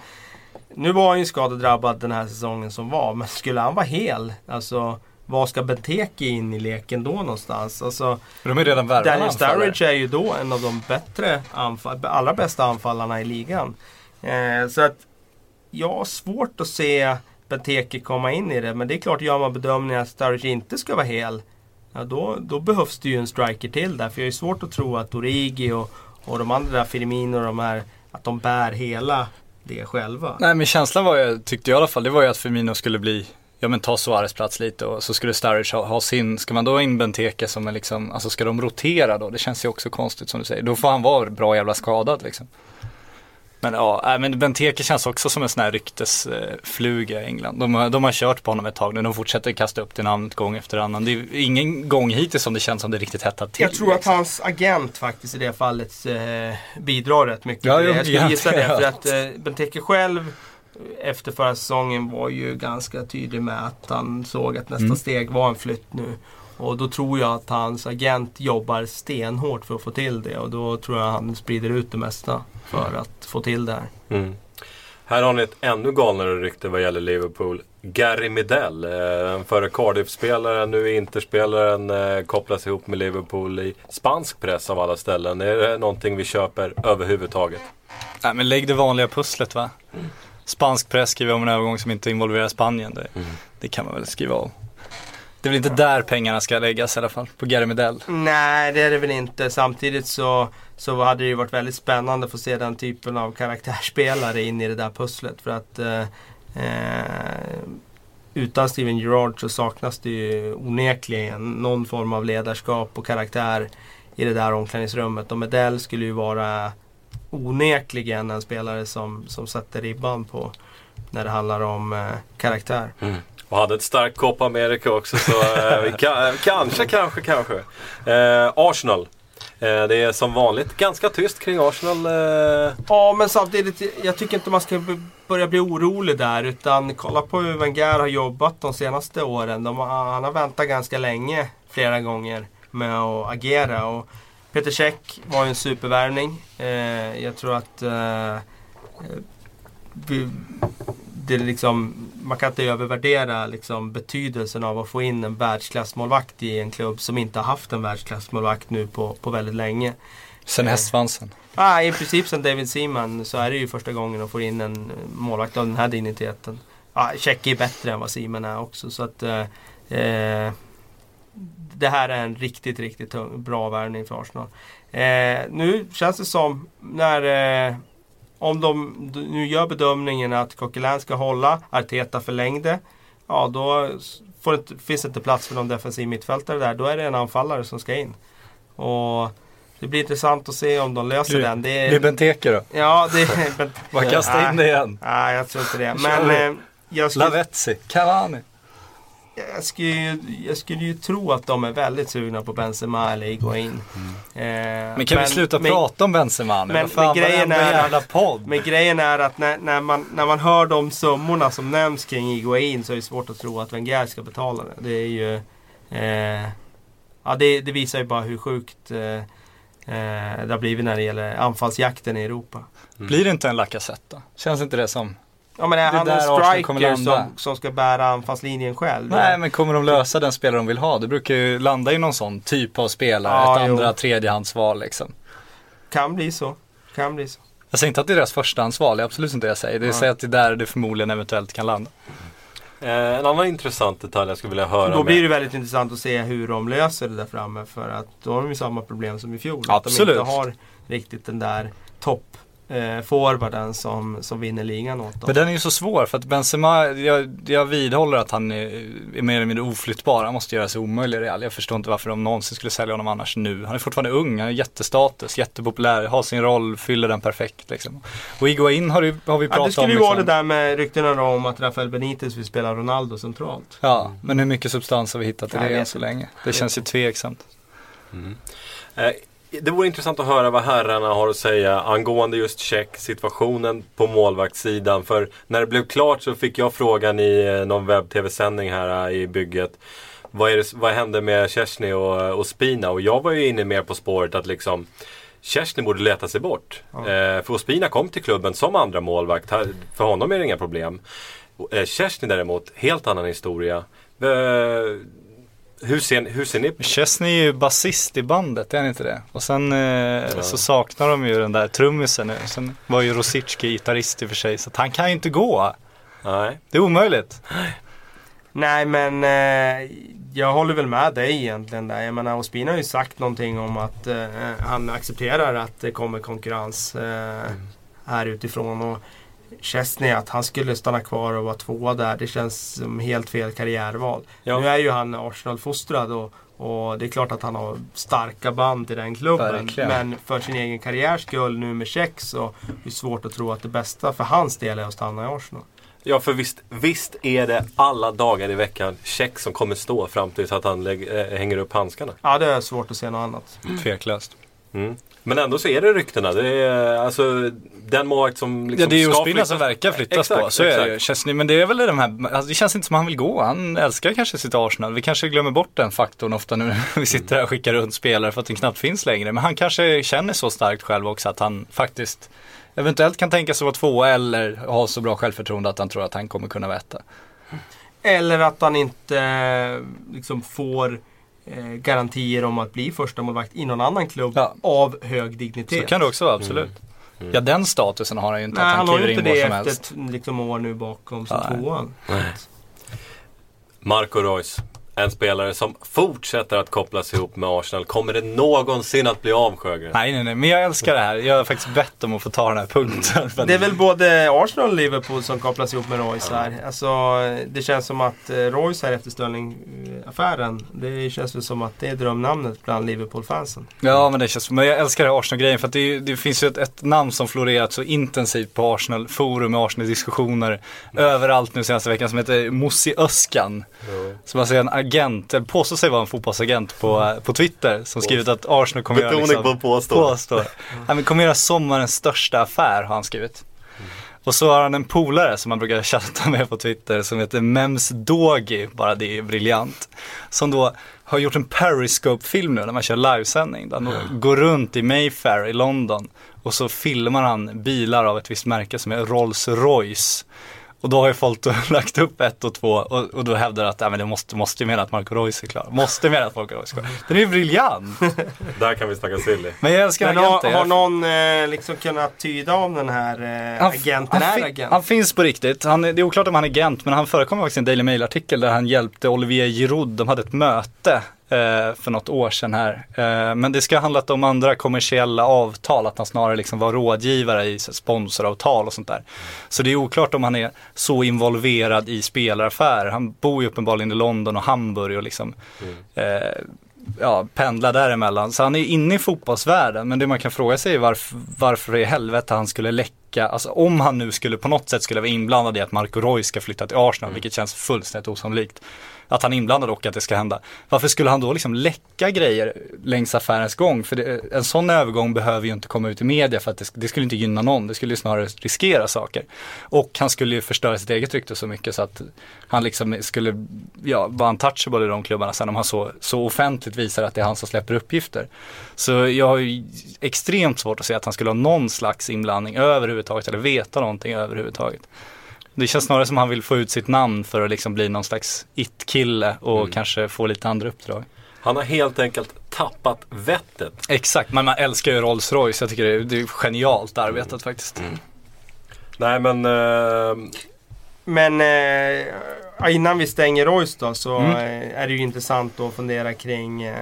nu var han ju skadedrabbad den här säsongen som var. Men skulle han vara hel, alltså vad ska Benteke in i leken då någonstans? Alltså, de är redan Daniel. Sturridge är ju då en av de bättre anfall, allra bästa anfallarna i ligan. Eh, så att jag har svårt att se Benteke komma in i det. Men det är klart, gör man bedömningen att Sturridge inte ska vara hel. Ja, då, då behövs det ju en striker till där. För jag är svårt att tro att Origi och, och de andra, Firmino och de här, att de bär hela det själva. Nej men känslan var ju, tyckte jag i alla fall, det var ju att Firmino skulle bli Ja men ta Suarez plats lite och så skulle Sturridge ha, ha sin, ska man då ha in Benteke som är liksom, alltså ska de rotera då? Det känns ju också konstigt som du säger. Då får han vara bra jävla skadad liksom. Men ja, äh, men Benteke känns också som en sån här ryktesfluga i England. De, har- de har kört på honom ett tag nu, de fortsätter kasta upp det namnet gång efter annan. Det är ingen gång hittills som det känns som det riktigt hettat till. Jag tror att liksom. hans agent faktiskt i det fallet eh, bidrar rätt mycket Ja, till det. Jag skulle gissa det. För att eh, Benteke själv efter förra säsongen var ju ganska tydlig med att han såg att nästa Mm. steg var en flytt nu. Och då tror jag att hans agent jobbar stenhårt för att få till det. Och då tror jag han sprider ut det mesta för att få till det här. Mm. Här har ni ett ännu galnare rykte vad gäller Liverpool. Gary Midell, eh, den före Cardiff-spelaren, nu Interspelaren, eh, kopplas ihop med Liverpool i spansk press av alla ställen. Är det någonting vi köper överhuvudtaget? Nej men lägg det vanliga pusslet va. Spansk press skriver om en övergång som inte involverar Spanien. Det, det kan man väl skriva av. Det är väl inte där pengarna ska läggas i alla fall, på Gary Medell. Nej, det är det väl inte. Samtidigt så, så hade det ju varit väldigt spännande att få se den typen av karaktärsspelare in i det där pusslet. För att eh, eh, utan Steven Gerrard så saknas det ju onekligen någon form av ledarskap och karaktär i det där omklädningsrummet. Och Medell skulle ju vara onekligen en spelare som, som sätter ribban på när det handlar om eh, karaktär. Och hade ett starkt Copa America också så eh, vi eh, kanske, kanske, kanske. Eh, Arsenal. Eh, det är som vanligt ganska tyst kring Arsenal. Eh. Ja, men samtidigt, jag tycker inte man ska börja bli orolig där. Utan kolla på hur Wenger har jobbat de senaste åren. De, han har väntat ganska länge, flera gånger, med att agera. Och Peter Cech var ju en supervärvning. Jag tror att eh, vi, det liksom, man kan inte övervärdera liksom, betydelsen av att få in en världsklassmålvakt i en klubb som inte har haft en världsklassmålvakt nu på, på väldigt länge. Sen Eh. hästsvansen. Ah, I princip sen David Seaman så är det ju första gången de får in en eh, målvakt av den här digniteten. Ah, Check är bättre än vad Seaman är också. Så att, eh, eh, det här är en riktigt, riktigt tung, bra värvning för Arsenal. Eh, nu känns det som när eh, om de nu gör bedömningen att Coquelin ska hålla, Arteta förlängde ja då det, finns det inte plats för någon defensiv mittfältare där. Då är det en anfallare som ska in. Och det blir intressant att se om de löser Blir- den. Det Blir är, Benteke då? ja, det är... Bara kasta in det igen. Nej, jag tror inte det. Men eh, skulle, Lavezzi, Cavani. Jag, skulle, ju- jag skulle ju tro att de är väldigt sugna på Benzema eller Higuain. Eh, Men kan vi sluta men, prata om Benzema nu? men- fan, men grejen är- jävla podd. Men grejen är att när, när, man, när man hör de summorna som nämns kring Higuain så är det svårt att tro att Wenger ska betala det. Det är ju... Eh, ja, det, det visar ju bara hur sjukt eh, eh, det har blivit när det gäller anfallsjakten i Europa. Blir det inte en Lacazette? Känns inte det som? Ja men är han där en striker som, som ska bära anfallslinjen själv? Nej men kommer de lösa den spelare de vill ha? Det brukar ju landa i någon sån typ av spelare. Ja, ett jo. andra, tredjehandsval liksom. Kan bli så. Kan bli så. Jag säger inte att det är deras förstahandsval, det är absolut inte det jag säger. Det är Nej. att det är där det förmodligen eventuellt kan landa. Eh, en annan intressant detalj jag skulle vilja höra Då med. blir det väldigt intressant att se hur de löser det där framme. För att då har de ju samma problem som i fjol. Att de Absolut. inte har riktigt den där topp eh, forwarden som, som vinner ligan åt dem. Men den är ju så svår för att Benzema, jag, jag vidhåller att han är, är mer eller mindre oflyttbar. Han måste göra sig omöjlig i Real. Jag förstår inte varför de någonsin skulle sälja honom annars nu. Han är fortfarande ung, han har jättestatus, jättepopulär, har sin roll, fyller den perfekt liksom. Och Iguain har, ju, har vi Ja, pratat det skulle om. ju vara det liksom. där med ryktena om att Rafael Benitez vill spela Ronaldo centralt. Ja, men hur mycket substans har vi hittat i det än så länge? Det känns ju tveksamt. Eh, Det vore intressant att höra vad herrarna har att säga angående just check situationen på målvaktssidan. För när det blev klart så fick jag frågan i eh, någon webb-tv-sändning här eh, i bygget. Vad, är det, vad hände med Chesney och, och Spina? Och jag var ju inne mer på spåret att liksom Chesney borde leta sig bort. Eh, för Ospina kom till klubben som andra målvakt. För honom är det inga problem. Eh, Chesney däremot, helt annan historia. Eh, hur, ser, hur ser ni på Chesney är ju basist i bandet, är han inte det? Och sen eh, så saknar de ju den där trummisen nu. Sen var ju Rosicki gitarrist i och för sig, så att han kan ju inte gå. Nej. Det är omöjligt. Nej men eh, jag håller väl med dig egentligen där. Jag menar Ospina har ju sagt någonting om att eh, han accepterar att det kommer konkurrens eh, här utifrån. Och Chesney att han skulle stanna kvar och vara tvåa där. Det känns som helt fel karriärval. Ja. Nu är ju han Arsenal-fostrad och, och det är klart att han har starka band till den klubben. Verkligen. Men för sin egen karriärs skull nu med check så är det svårt att tro att det bästa för hans del är att stanna i Arsenal. Ja, för visst, visst är det alla dagar i veckan check som kommer stå fram tills att han lägg, äh, hänger upp handskarna. Ja, det är svårt att se något annat. Tveklöst. Mm. Men ändå så är det ryktena. Det är alltså den målvakt som liksom Ja det är Ospina som verkar flyttas exakt, på, så är det exakt. Chesney, men det är väl de här, alltså det känns inte som han vill gå. Han älskar kanske sitt Arsenal. Vi kanske glömmer bort den faktorn ofta nu när vi sitter här och skickar runt spelare för att den knappt finns längre. Men han kanske känner så starkt själv också att han faktiskt eventuellt kan tänka sig vara två eller ha så bra självförtroende att han tror att han kommer kunna veta. Eller att han inte eh, liksom får eh, garantier om att bli första målvakt i någon annan klubb Ja. av hög dignitet. Så kan det också vara, absolut. Ja den statusen har han ju inte Nej, att han han har ju kliver inte in det var som efter helst. ett liksom, år nu bakom som Nej. tvåan. Marco Reus. En spelare som fortsätter att kopplas ihop med Arsenal. Kommer det någonsin att bli av Sjögren? Nej nej nej, men jag älskar det här. Jag har faktiskt bett om att få ta den här punkten. Det är väl både Arsenal och Liverpool som kopplas ihop med Royce här. Alltså, det känns som att eh, Royce här efter Sterling-affären, det känns väl som att det är drömnamnet bland Liverpool-fansen. Ja men det känns, men jag älskar det här Arsenal-grejen för att det, det finns ju ett, ett namn som florerat så intensivt på Arsenal-forum med Arsenal-diskussioner överallt nu senaste veckan som heter Mossi Öskan. Som alltså är en agent, eller påstår sig vara en fotbollsagent på, eh, på Twitter som skrivit att Arsenal kommer göra liksom, på påstå. påstår. Han men kommer göra sommarens största affär har han skrivit. Och så har han en polare som han brukar chatta med på Twitter som heter Mems Dogi, bara det är briljant. Som då har gjort en Periscope-film nu när man kör livesändning. Där han då går runt i Mayfair i London och så filmar han bilar av ett visst märke som är Rolls Royce. Och då har ju folk då lagt upp ett och två och, och då hävdar att ja, men det måste, måste ju mena att Marco Reus är klar. Måste mena att Marco Reus är klar. Den är ju briljant. Där kan vi snacka silly. Men jag älskar Men har, agenter. har Jag- någon eh, liksom kunnat tyda om den här eh, Han- agenten han, är agent? han finns på riktigt. Han, det är oklart om han är agent men han förekommer faktiskt i en Daily Mail-artikel där han hjälpte Olivier Giroud. De hade ett möte för något år sedan här. Eh, men det ska ha handlat om andra kommersiella avtal, att han snarare liksom var rådgivare i sponsoravtal och sånt där. Så det är oklart om han är så involverad i spelaraffärer. Han bor ju uppenbarligen i London och Hamburg och liksom eh, ja, pendlar däremellan. Så han är inne i fotbollsvärlden. Men det man kan fråga sig är varför, varför i helvete han skulle läcka, alltså om han nu skulle på något sätt skulle vara inblandad i att Marco Reus ska flytta till Arsenal, vilket känns fullständigt osannolikt. Att han är inblandad och att det ska hända. Varför skulle han då liksom läcka grejer längs affärens gång? För det, en sån övergång behöver ju inte komma ut i media för att det, det skulle inte gynna någon. Det skulle ju snarare riskera saker. Och han skulle ju förstöra sitt eget rykte så mycket så att han liksom skulle ja, vara untouchable i de klubbarna sen om han så, så offentligt visar att det är han som släpper uppgifter. Så jag har ju extremt svårt att se att han skulle ha någon slags inblandning överhuvudtaget eller veta någonting överhuvudtaget. Det känns snarare som han vill få ut sitt namn för att liksom bli någon slags it-kille och kanske få lite andra uppdrag. Han har helt enkelt tappat vettet. Exakt, men man älskar ju Rolls Royce. Jag tycker det är, det är genialt arbetat faktiskt. Nej men eh, Men eh, ja, innan vi stänger Royce då så Mm. eh, är det ju intressant att fundera kring eh,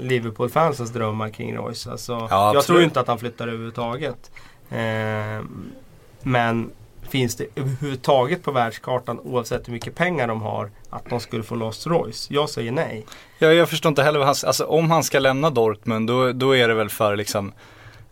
Liverpool-fansens drömmar kring Royce. Alltså, jag absolut. tror ju inte att han flyttar överhuvudtaget. Eh, men finns det överhuvudtaget på världskartan oavsett hur mycket pengar de har att de skulle få loss Royce? Jag säger nej. Ja, jag förstår inte heller vad han, alltså om han ska lämna Dortmund då, då är det väl för liksom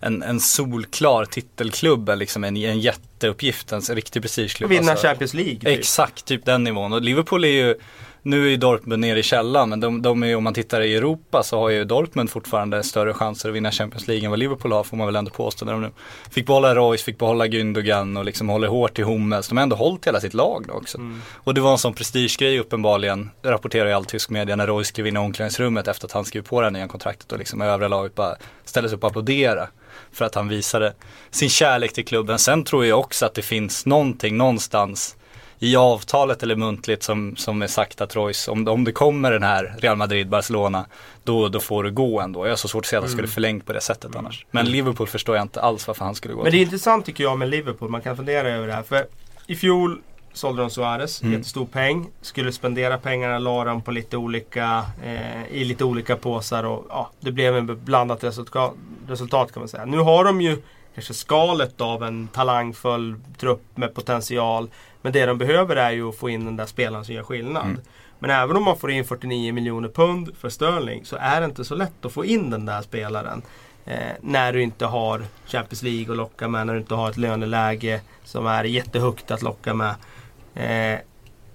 en, en solklar titelklubb, liksom en, en jätteuppgift, en riktig prestigeklubb. Vinna alltså. Champions League. typ. Exakt, typ den nivån. Och Liverpool är ju, nu är ju Dortmund nere i källan, men de, de är, om man tittar i Europa så har ju Dortmund fortfarande större chanser att vinna Champions League än vad Liverpool har, får man väl ändå påstå. När de nu fick behålla Royce, fick behålla Gündogan och liksom håller hårt i Hummels. De har ändå hållit hela sitt lag då också. Och det var en sån prestigegrej uppenbarligen, rapporterar ju all tysk media, när Royce skrev in i omklädningsrummet efter att han skrev på det här nya kontraktet och liksom övriga laget bara ställde sig upp och applådera. För att han visade sin kärlek till klubben. Sen tror jag också att det finns någonting någonstans i avtalet eller muntligt som, som är sagt att Royce, om, om det kommer den här Real Madrid, Barcelona, då, då får du gå ändå. Jag har så svårt att se att han skulle förlängt på det sättet annars. Men Liverpool förstår jag inte alls varför han skulle gå. Men det är intressant tycker jag med Liverpool. Man kan fundera över det här. För i fjol sålde de Suarez, Mm. jättestor peng. Skulle spendera pengarna, la dem på lite olika, eh, i lite olika påsar och ja, det blev en blandat resultat, resultat kan man säga. Nu har de ju kanske skalet av en talangfull trupp med potential. Men det de behöver är ju att få in den där spelaren som gör skillnad. Mm. Men även om man får in 49 miljoner pund för Sterling så är det inte så lätt att få in den där spelaren. Eh, när du inte har Champions League att locka med, när du inte har ett löneläge som är jättehögt att locka med. Eh,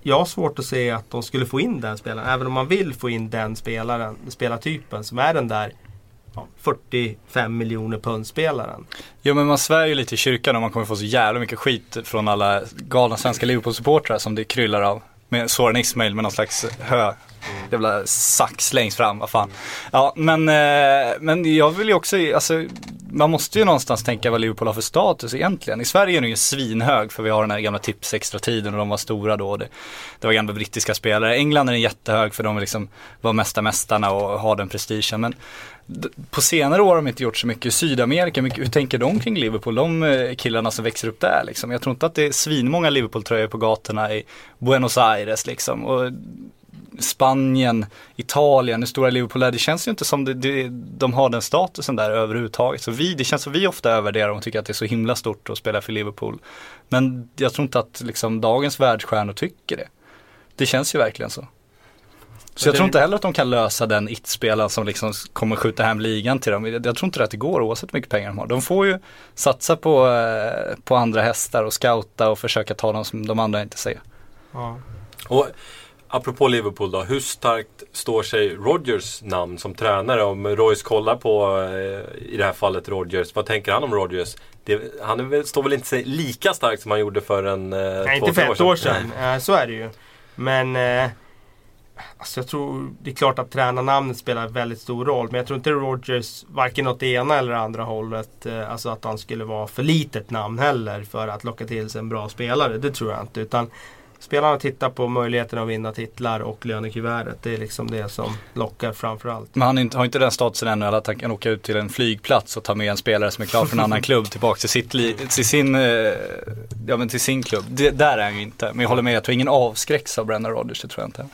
jag har svårt att se att de skulle få in den spelaren, även om man vill få in den spelaren, spelartypen som är den där 45 miljoner pund spelaren. Jo men man svär ju lite i kyrkan och man kommer få så jävla mycket skit från alla galna svenska Liverpool-supportrar som det kryllar av. Med Soran Ismail med någon slags hö, jävla sax längst fram, vad fan. Ja men, eh, men jag vill ju också, alltså man måste ju någonstans tänka vad Liverpool har för status egentligen. I Sverige är den ju svinhög för vi har den här gamla tips extra tiden och de var stora då. Det, det var gamla brittiska spelare. England är den jättehög för de liksom var mesta mästarna och har den prestigen. Men på senare år har de inte gjort så mycket i Sydamerika. Mycket, hur tänker de kring Liverpool? De eh, killarna som växer upp där liksom. Jag tror inte att det är svinmånga Liverpool-tröjor på gatorna i Buenos Aires liksom. Och Spanien, Italien, hur stora Liverpool är. Det känns ju inte som det, det, de har den statusen där överhuvudtaget. Så vi, det känns som vi ofta övervärderar dem och tycker att det är så himla stort att spela för Liverpool. Men jag tror inte att liksom, dagens världsstjärnor tycker det. Det känns ju verkligen så. Så jag tror inte heller att de kan lösa den it-spelaren som liksom kommer skjuta hem ligan till dem. Jag tror inte att det går oavsett hur mycket pengar de har. De får ju satsa på, eh, på andra hästar och scouta och försöka ta dem som de andra inte ser. Ja. Och apropå Liverpool då, hur starkt står sig Rodgers namn som tränare? Om Royce kollar på, eh, i det här fallet Rodgers, vad tänker han om Rodgers? Det, han är väl, står väl inte sig lika starkt som han gjorde för en eh, Nej, två, inte för ett år sedan. Eh, så är det ju. Men eh, alltså jag tror, det är klart att tränarnamnet spelar väldigt stor roll. Men jag tror inte Rogers, varken åt det ena eller andra hållet, eh, alltså att han skulle vara för litet namn heller för att locka till sig en bra spelare. Det tror jag inte. Utan spelarna tittar på möjligheten att vinna titlar och lönekuvertet. Det är liksom det som lockar framförallt. Men han har inte den statusen ännu att han kan åka ut till en flygplats och ta med en spelare som är klar för en annan klubb tillbaka till, sitt li- till, sin, eh, ja, men till sin klubb. Det, där är han ju inte. Men jag håller med, jag tror ingen avskräcks av Brendan Rodgers, det tror jag inte.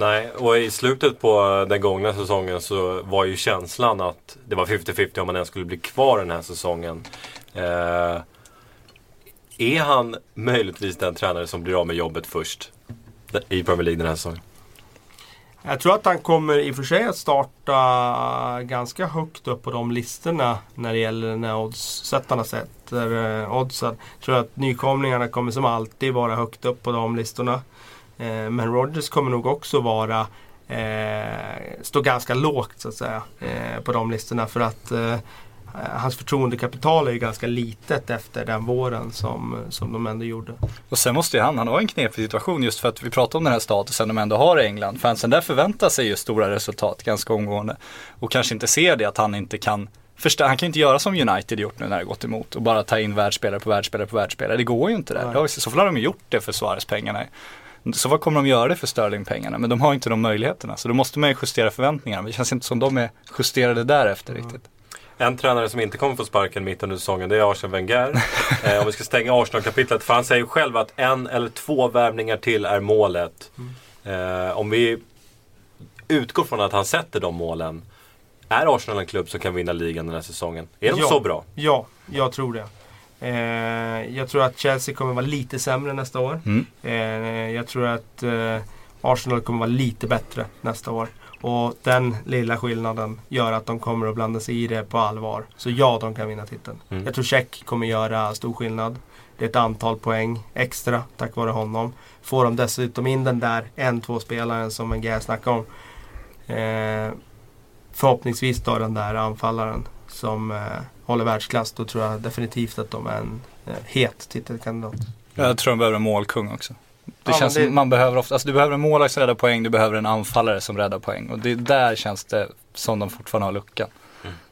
Nej, och i slutet på den gångna säsongen så var ju känslan att det var 50-50 om man ens skulle bli kvar den här säsongen. Eh, är han möjligtvis den tränare som blir av med jobbet först i Premier League den här säsongen? Jag tror att han kommer i och för sig att starta ganska högt upp på de listorna när det gäller när oddssättarna sätter eh, oddsen. Jag tror att nykomlingarna kommer som alltid vara högt upp på de listorna. Eh, men Rodgers kommer nog också vara eh, stå ganska lågt så att säga eh, på de listorna för att hans förtroendekapital är ju ganska litet efter den våren som, som de ändå gjorde. Och sen måste ju han, han har en knepig situation just för att vi pratar om den här statusen de ändå har i England. Fansen där förväntar sig ju stora resultat ganska omgående. Och kanske inte ser det att han inte kan han kan ju inte göra som United gjort nu när det gått emot och bara ta in världsspelare på världsspelare på världsspelare. Det går ju inte där. I så fall har de gjort det för Suarez-pengarna. Så vad kommer de göra det för Sterling-pengarna? Men de har inte de möjligheterna. Så då måste man ju justera förväntningarna. Det känns inte som de är justerade därefter riktigt. En tränare som inte kommer få sparken mitt under säsongen det är Arsene Wenger. eh, om vi ska stänga Arsenal-kapitlet. För han säger själv att en eller två värvningar till är målet. Eh, om vi utgår från att han sätter de målen. Är Arsenal en klubb som kan vinna ligan den här säsongen? Är de Ja. så bra? Ja, jag tror det. Eh, jag tror att Chelsea kommer vara lite sämre nästa år. Mm. Eh, jag tror att eh, Arsenal kommer vara lite bättre nästa år. Och den lilla skillnaden gör att de kommer att blanda sig i det på allvar. Så ja, de kan vinna titeln. Mm. Jag tror Check kommer göra stor skillnad. Det är ett antal poäng extra tack vare honom. Får de dessutom in den där en, två spelaren som Wenger snackade om. Eh, förhoppningsvis då den där anfallaren som eh, håller världsklass. Då tror jag definitivt att de är en eh, het titelkandidat. Jag tror de behöver en målkung också. Det Ja, känns det- som man behöver ofta, alltså du behöver en målvakt som räddar poäng, du behöver en anfallare som räddar poäng. Och det där känns det som de fortfarande har luckan.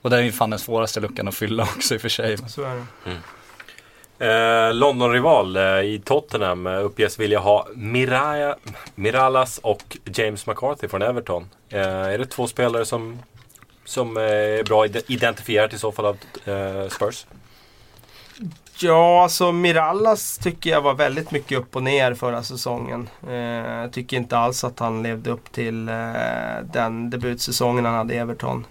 Och det är ju fan den svåraste luckan att fylla också i och för sig. Så är det. Eh, London-rival eh, i Tottenham eh, uppges vilja ha Miraya, Miralas och James McCarthy från Everton. Eh, är det två spelare som, som eh, är bra identifierat i så fall av eh, Spurs? Ja, alltså Mirallas tycker jag var väldigt mycket upp och ner förra säsongen. Eh, jag tycker inte alls att han levde upp till eh, den debutsäsongen han hade i Everton.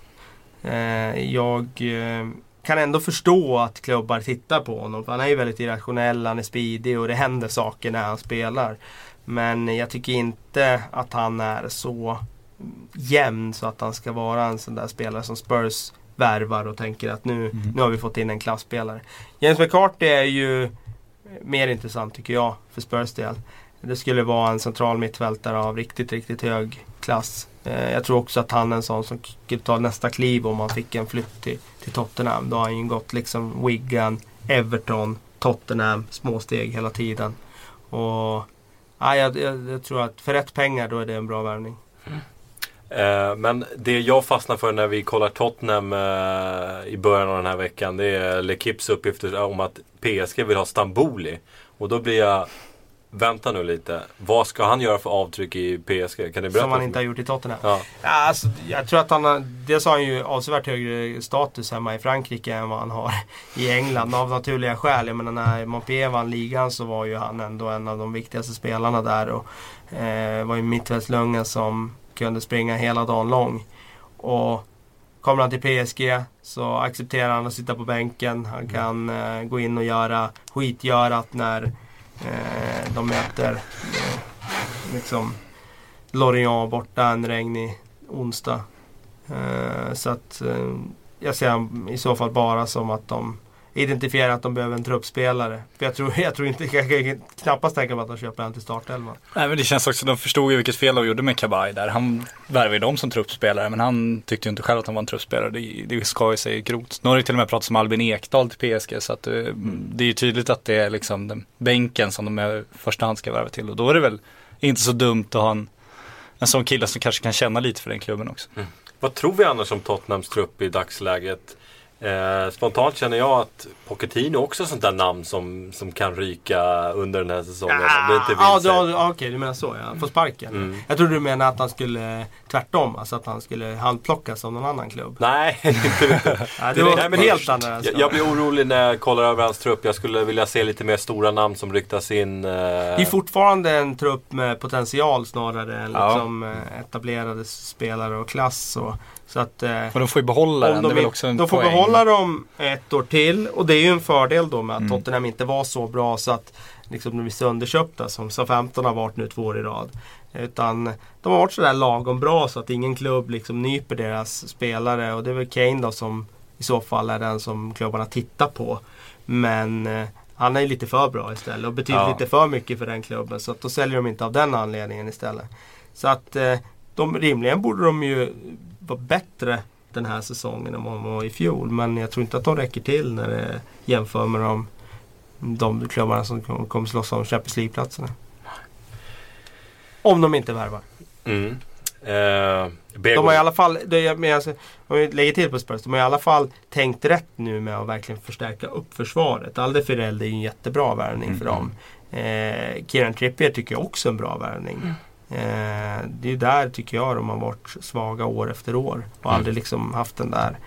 Eh, jag eh, kan ändå förstå att klubbar tittar på honom. För han är ju väldigt irrationell, han är speedig och det händer saker när han spelar. Men jag tycker inte att han är så jämn så att han ska vara en sån där spelare som Spurs värvar och tänker att nu, nu har vi fått in en klassspelare. James McCarthy är ju mer intressant tycker jag för Spurs del. Det skulle vara en central mittfältare av riktigt, riktigt hög klass. Eh, Jag tror också att han är en sån som skulle ta nästa kliv om man fick en flytt till, till Tottenham. Då har han ju gått liksom Wigan, Everton, Tottenham, små steg hela tiden. Och ja, jag, jag, jag tror att för rätt pengar då är det en bra värvning. Eh, men det jag fastnar för när vi kollar Tottenham eh, i början av den här veckan det är L'Equipes uppgifter om att PSG vill ha Stamboli. Och då blir jag, vänta nu lite, vad ska han göra för avtryck i PSG? Kan ni berätta? Som han inte har gjort i Tottenham. Ja. Ja, alltså, jag tror att han dels har han ju avsevärt högre status hemma i Frankrike än vad han har i England av naturliga skäl. Jag menar när Montpellier vann ligan så var ju han ändå en av de viktigaste spelarna där. Och eh, var ju mittfältslunga som kunde springa hela dagen lång. Och kommer han till PSG så accepterar han att sitta på bänken. Han kan eh, gå in och göra skitgörat när eh, de möter eh, liksom Lorient borta en regnig onsdag. Eh, så att eh, jag ser i så fall bara som att de identifierar att de behöver en truppspelare. För jag tror, jag tror inte, jag kan knappast tänka mig att de köper en till startelvan. Nej men det känns också, de förstod ju vilket fel de gjorde med Kabay där. Han värvade ju dem som truppspelare men han tyckte ju inte själv att han var en truppspelare. Det, det ska ju sig grovt. Nu har det till och med pratats om Albin Ekdal till PSG så att eh, det är ju tydligt att det är liksom den bänken som de i första hand ska värva till. Och då är det väl inte så dumt att ha en, en sån kille som kanske kan känna lite för den klubben också. Vad tror vi annars om Tottenhams trupp i dagsläget? Eh, spontant känner jag att Pochettino också är sånt där namn som, som kan ryka under den här säsongen. om det inte ja, du, ja, okej du menar så ja. Få sparken. Mm. Jag trodde du menade att han skulle tvärtom. Alltså att han skulle handplockas av någon annan klubb. Nej, inte riktigt. Ja, det var Nej, men helt andra jag, jag blir orolig när jag kollar över hans trupp. Jag skulle vilja se lite mer stora namn som ryktas in. Eh, Det är fortfarande en trupp med potential snarare än Ja. liksom, eh, etablerade spelare och klass. Och, så att, eh, Och de får ju behålla den, det är de, in- också en de får poäng. behålla dem ett år till och det är ju en fördel då med att Mm. Tottenham inte var så bra så att liksom, de blir sönderköpta som SA-15 har varit nu två år i rad. Utan de har varit sådär lagom bra så att ingen klubb liksom nyper deras spelare och det är väl Kane då som i så fall är den som klubbarna tittar på. Men eh, han är ju lite för bra istället och betyder Ja. lite för mycket för den klubben så att då säljer de inte av den anledningen istället. Så att eh, de, rimligen borde de ju vara bättre den här säsongen än vad de var i fjol. Men jag tror inte att de räcker till när det jämför med de, de klubbarna som kom- kommer slåss om Champions League-platserna. Om de inte värvar. mm. eh, De har i alla fall, det är, men alltså, om vi lägger till på Spurs, de har i alla fall tänkt rätt nu med att verkligen förstärka upp försvaret. Alderweireld är ju en jättebra värvning för dem. Eh, Kieran Trippier tycker jag också är en bra värvning. Eh, det är där tycker jag de har varit svaga år efter år. Och Mm. aldrig liksom haft den där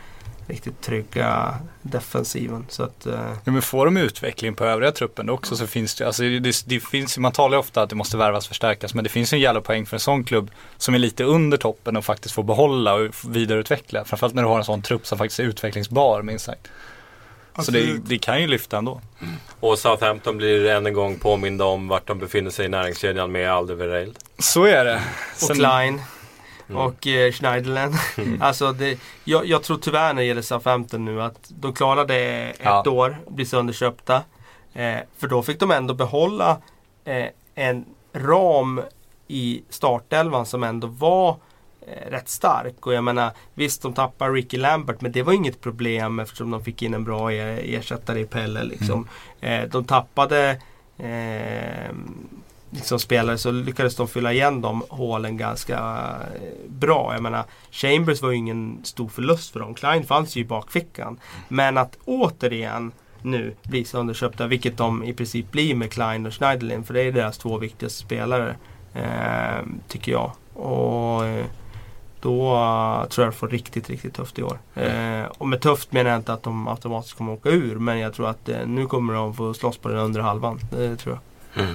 riktigt trygga defensiven. Så att, eh, Ja, men får de utveckling på övriga truppen också så finns det, alltså det, det finns, man talar ju ofta att det måste värvas förstärkas men det finns ju en jävla poäng för en sån klubb som är lite under toppen och faktiskt får behålla och vidareutveckla. Framförallt när du har en sån trupp som faktiskt är utvecklingsbar minst sagt. Så det, det kan ju lyfta ändå. Och Southampton blir än en gång påminda om vart de befinner sig i näringskedjan med Alderweireld. Så är det. och Sen- Klein. Mm. Och eh, Schneiderlin. alltså det, jag, jag tror tyvärr när det gäller Southampton nu att de klarade ett Ja. år, bli sönderköpta. Eh, för då fick de ändå behålla eh, en ram i startelvan som ändå var eh, rätt stark. Och jag menar visst de tappar Ricky Lambert men det var inget problem eftersom de fick in en bra er, ersättare i Pelle. Liksom. Eh, de tappade eh, liksom spelare så lyckades de fylla igen de hålen ganska eh, bra. Jag menar Chambers var ju ingen stor förlust för dem. Klein fanns ju i bakfickan. Men att återigen nu bli sönderköpta, vilket de i princip blir med Klein och Schneiderlin. För det är deras två viktigaste spelare. Eh, tycker jag. Och eh, då eh, tror jag de får riktigt, riktigt tufft i år. Eh, och med tufft menar jag inte att de automatiskt kommer åka ur. Men jag tror att eh, nu kommer de få slåss på den undre halvan. Det tror jag.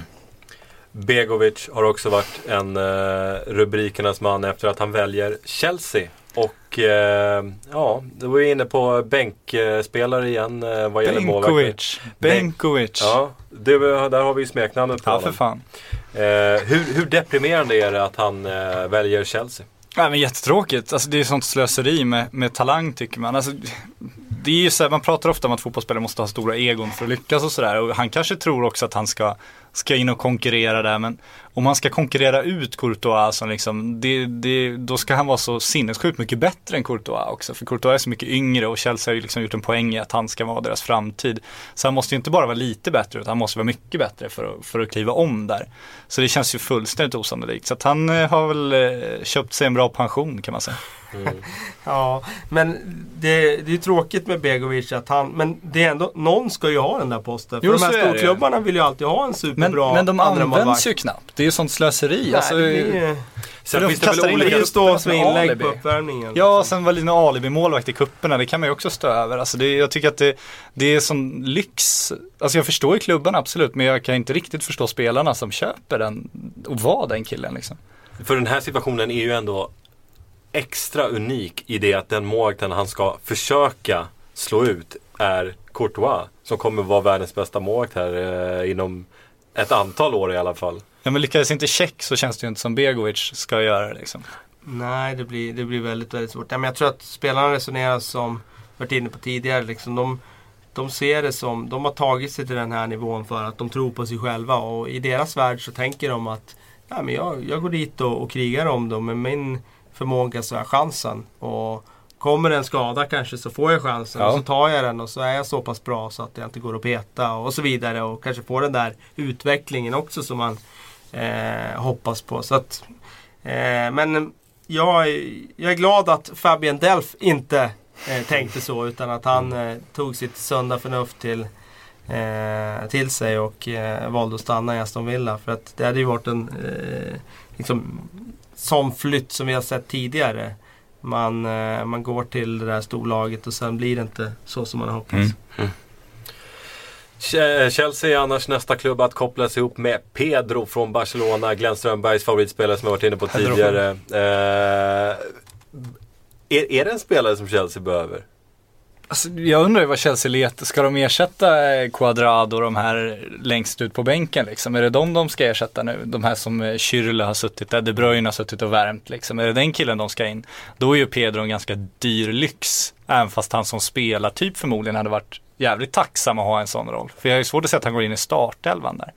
Begovic har också varit en eh, rubrikernas man efter att han väljer Chelsea. Och eh, ja, då var vi inne på bänkspelare igen eh, vad gäller målvakter. Benkovic. Benkovic. Ja, det, var- där har vi ju smeknamnet på Ja, för honom. fan. Eh, hur, hur deprimerande är det att han eh, väljer Chelsea? Nej men jättetråkigt. Alltså det är sånt slöseri med, med talang tycker man. Alltså, det är ju så här, man pratar ofta om att fotbollsspelare måste ha stora egon för att lyckas och sådär. Och han kanske tror också att han ska, ska in och konkurrera där. Men om han ska konkurrera ut Courtois, som liksom, det, det, då ska han vara så sinnessjukt mycket bättre än Courtois också. För Courtois är så mycket yngre och Chelsea har ju liksom gjort en poäng i att han ska vara deras framtid. Så han måste ju inte bara vara lite bättre, utan han måste vara mycket bättre för att, för att kliva om där. Så det känns ju fullständigt osannolikt. Så att han eh, har väl eh, köpt sig en bra pension kan man säga. Ja, men det, det är ju tråkigt med Begovic att han, men det är ändå, någon ska ju ha den där posten. För Jo, de här storklubbarna vill ju alltid ha en Men, superbra men de andra används målvakt. ju knappt. Det är ju sånt slöseri. Nej, alltså, det ju- Sen de finns det kastar väl olika... stå som inlägg alibi. på uppvärmningen. Ja, liksom. sen var Lina alibi-målvakt i kupperna det kan man ju också stå över. Alltså det, jag tycker att det, det är sån lyx. Alltså jag förstår ju klubbarna absolut, men jag kan inte riktigt förstå spelarna som köper den och var den killen liksom. För den här situationen är ju ändå extra unik i det att den målvakten han ska försöka slå ut är Courtois. Som kommer vara världens bästa målvakt här eh, inom ett antal år i alla fall. Ja men lyckades inte check så känns det ju inte som Begovic ska göra liksom. Nej, det blir, det blir väldigt, väldigt svårt. Ja, men jag tror att spelarna resonerar som varit inne på tidigare. Liksom, de, de ser det som, de har tagit sig till den här nivån för att de tror på sig själva. Och i deras värld så tänker de att ja, men jag, jag går dit och, och krigar om dem. Med min förmåga så har jag chansen. Och kommer en skada kanske så får jag chansen. Ja. Och så tar jag den och så är jag så pass bra så att jag inte går att peta och så vidare. Och kanske får den där utvecklingen också som man eh, hoppas på. Så att, eh, men jag, är- jag är glad att Fabien Delf inte eh, tänkte så utan att han eh, tog sitt sunda förnuft till, eh, till sig och eh, valde att stanna i Aston Villa. För att det hade ju varit en liksom, sån flytt som vi har sett tidigare. Man, eh, man går till det där storlaget och sen blir det inte så som man har hoppats. Mm. Ch- Chelsea är annars nästa klubb att kopplas ihop med Pedro från Barcelona. Glenn Strömbergs favoritspelare som jag varit inne på Pedro. tidigare. Eh, är, är det en spelare som Chelsea behöver? Alltså, jag undrar ju vad Chelsea letar. Ska de ersätta eh, Quadrado och de här längst ut på bänken liksom? Är det de de ska ersätta nu? De här som eh, Schürrle har suttit där, De Bruyne har suttit och värmt liksom. Är det den killen de ska in? Då är ju Pedro en ganska dyr lyx. Även fast han som spelar typ förmodligen hade varit jävligt tacksam att ha en sån roll. För jag har ju svårt att se att han går in i startelvan där.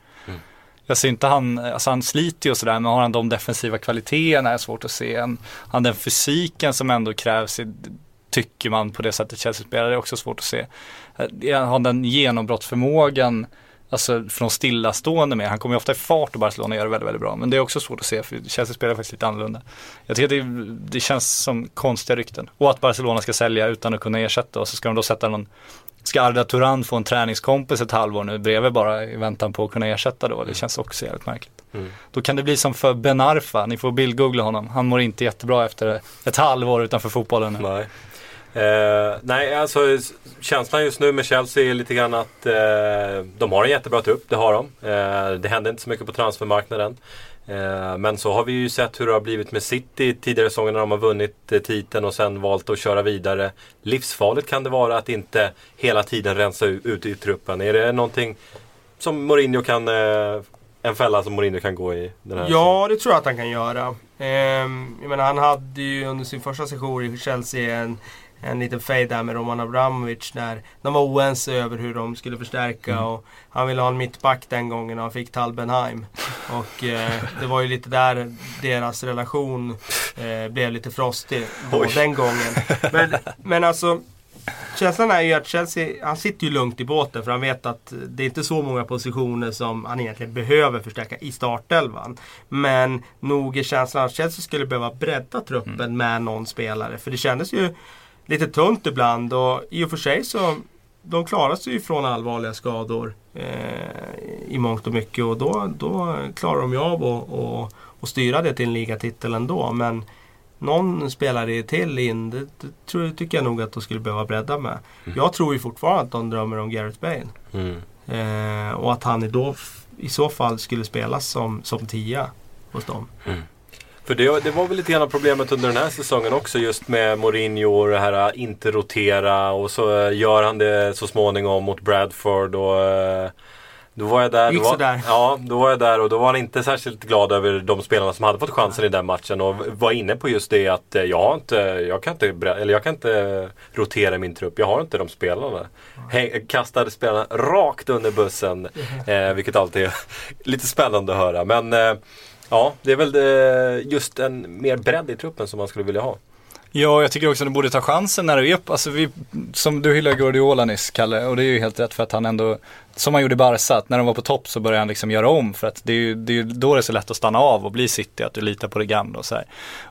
Jag ser inte han, alltså han sliter ju och sådär, men har han de defensiva kvaliteterna är svårt att se. Han, han den fysiken som ändå krävs i, tycker man på det sättet Chelsea spelar, det är också svårt att se. Eh, Har den genombrottsförmågan, alltså från stillastående med, han kommer ju ofta i fart och Barcelona gör det väldigt, väldigt bra. Men det är också svårt att se, för Chelsea spelar faktiskt lite annorlunda. Jag tycker det, det känns som konstiga rykten. Och att Barcelona ska sälja utan att kunna ersätta och så ska de då sätta någon Ska Arda Turan få en träningskompis ett halvår nu bredvid bara i väntan på att kunna ersätta då? Det känns också jävligt märkligt. Mm. Då kan det bli som för Ben Arfa, ni får bildgoogla honom. Han mår inte jättebra efter ett halvår utanför fotbollen nu. Nej. Eh, nej, alltså känslan just nu med Chelsea är lite grann att eh, de har en jättebra trupp, det har de. Eh, det händer inte så mycket på transfermarknaden. Eh, men så har vi ju sett hur det har blivit med City tidigare säsonger när de har vunnit eh, titeln och sen valt att köra vidare. Livsfarligt kan det vara att inte hela tiden rensa ut, ut i truppen. Är det någonting som Mourinho kan, eh, en fälla som Mourinho kan gå i den här Ja, det tror jag att han kan göra. Ehm, jag menar, han hade ju under sin första session i Chelsea en, en liten fade där med Roman Abramovic när de var oense över hur de skulle förstärka. Och han ville ha en mittback den gången och han fick Talbenheim. Och eh, det var ju lite där deras relation eh, blev lite frostig den gången. Men, men alltså Känslan är ju att Chelsea, han sitter ju lugnt i båten för han vet att det är inte så många positioner som han egentligen behöver förstärka i startelvan. Men nog är känslan att Chelsea skulle behöva bredda truppen med någon spelare. För det kändes ju lite tunt ibland och i och för sig så de klarar sig ju från allvarliga skador eh, i mångt och mycket och då, då klarar de ju av att och, och styra det till en ligatitel ändå. Men någon spelare till in, det, det tror, tycker jag nog att de skulle behöva bredda med. Jag tror ju fortfarande att de drömmer om Gareth Bale. Mm. Eh, och att han i, då, i så fall skulle spelas som, som tia hos dem. För det, det var väl lite grann problemet under den här säsongen också just med Mourinho och det här äh, inte rotera och så äh, gör han det så småningom mot Bradford och äh, då var jag där. Gick då var, sådär. Ja, då var jag där och då var han inte särskilt glad över de spelarna som hade fått chansen i den matchen och var inne på just det att jag, har inte, jag, kan inte, eller jag kan inte rotera min trupp. Jag har inte de spelarna. Häng, kastade spelarna rakt under bussen. Eh, vilket alltid är lite spännande att höra. Men eh, Ja, det är väl eh, just en mer bredd i truppen som man skulle vilja ha. Ja, jag tycker också att du borde ta chansen när du är, alltså vi, som du hyllade Guardiola nyss, Kalle, och det är ju helt rätt för att han ändå, som han gjorde i Barca, att när de var på topp så började han liksom göra om för att det är ju det är ju då det är så lätt att stanna av och bli City, att du litar på det gamla och så här.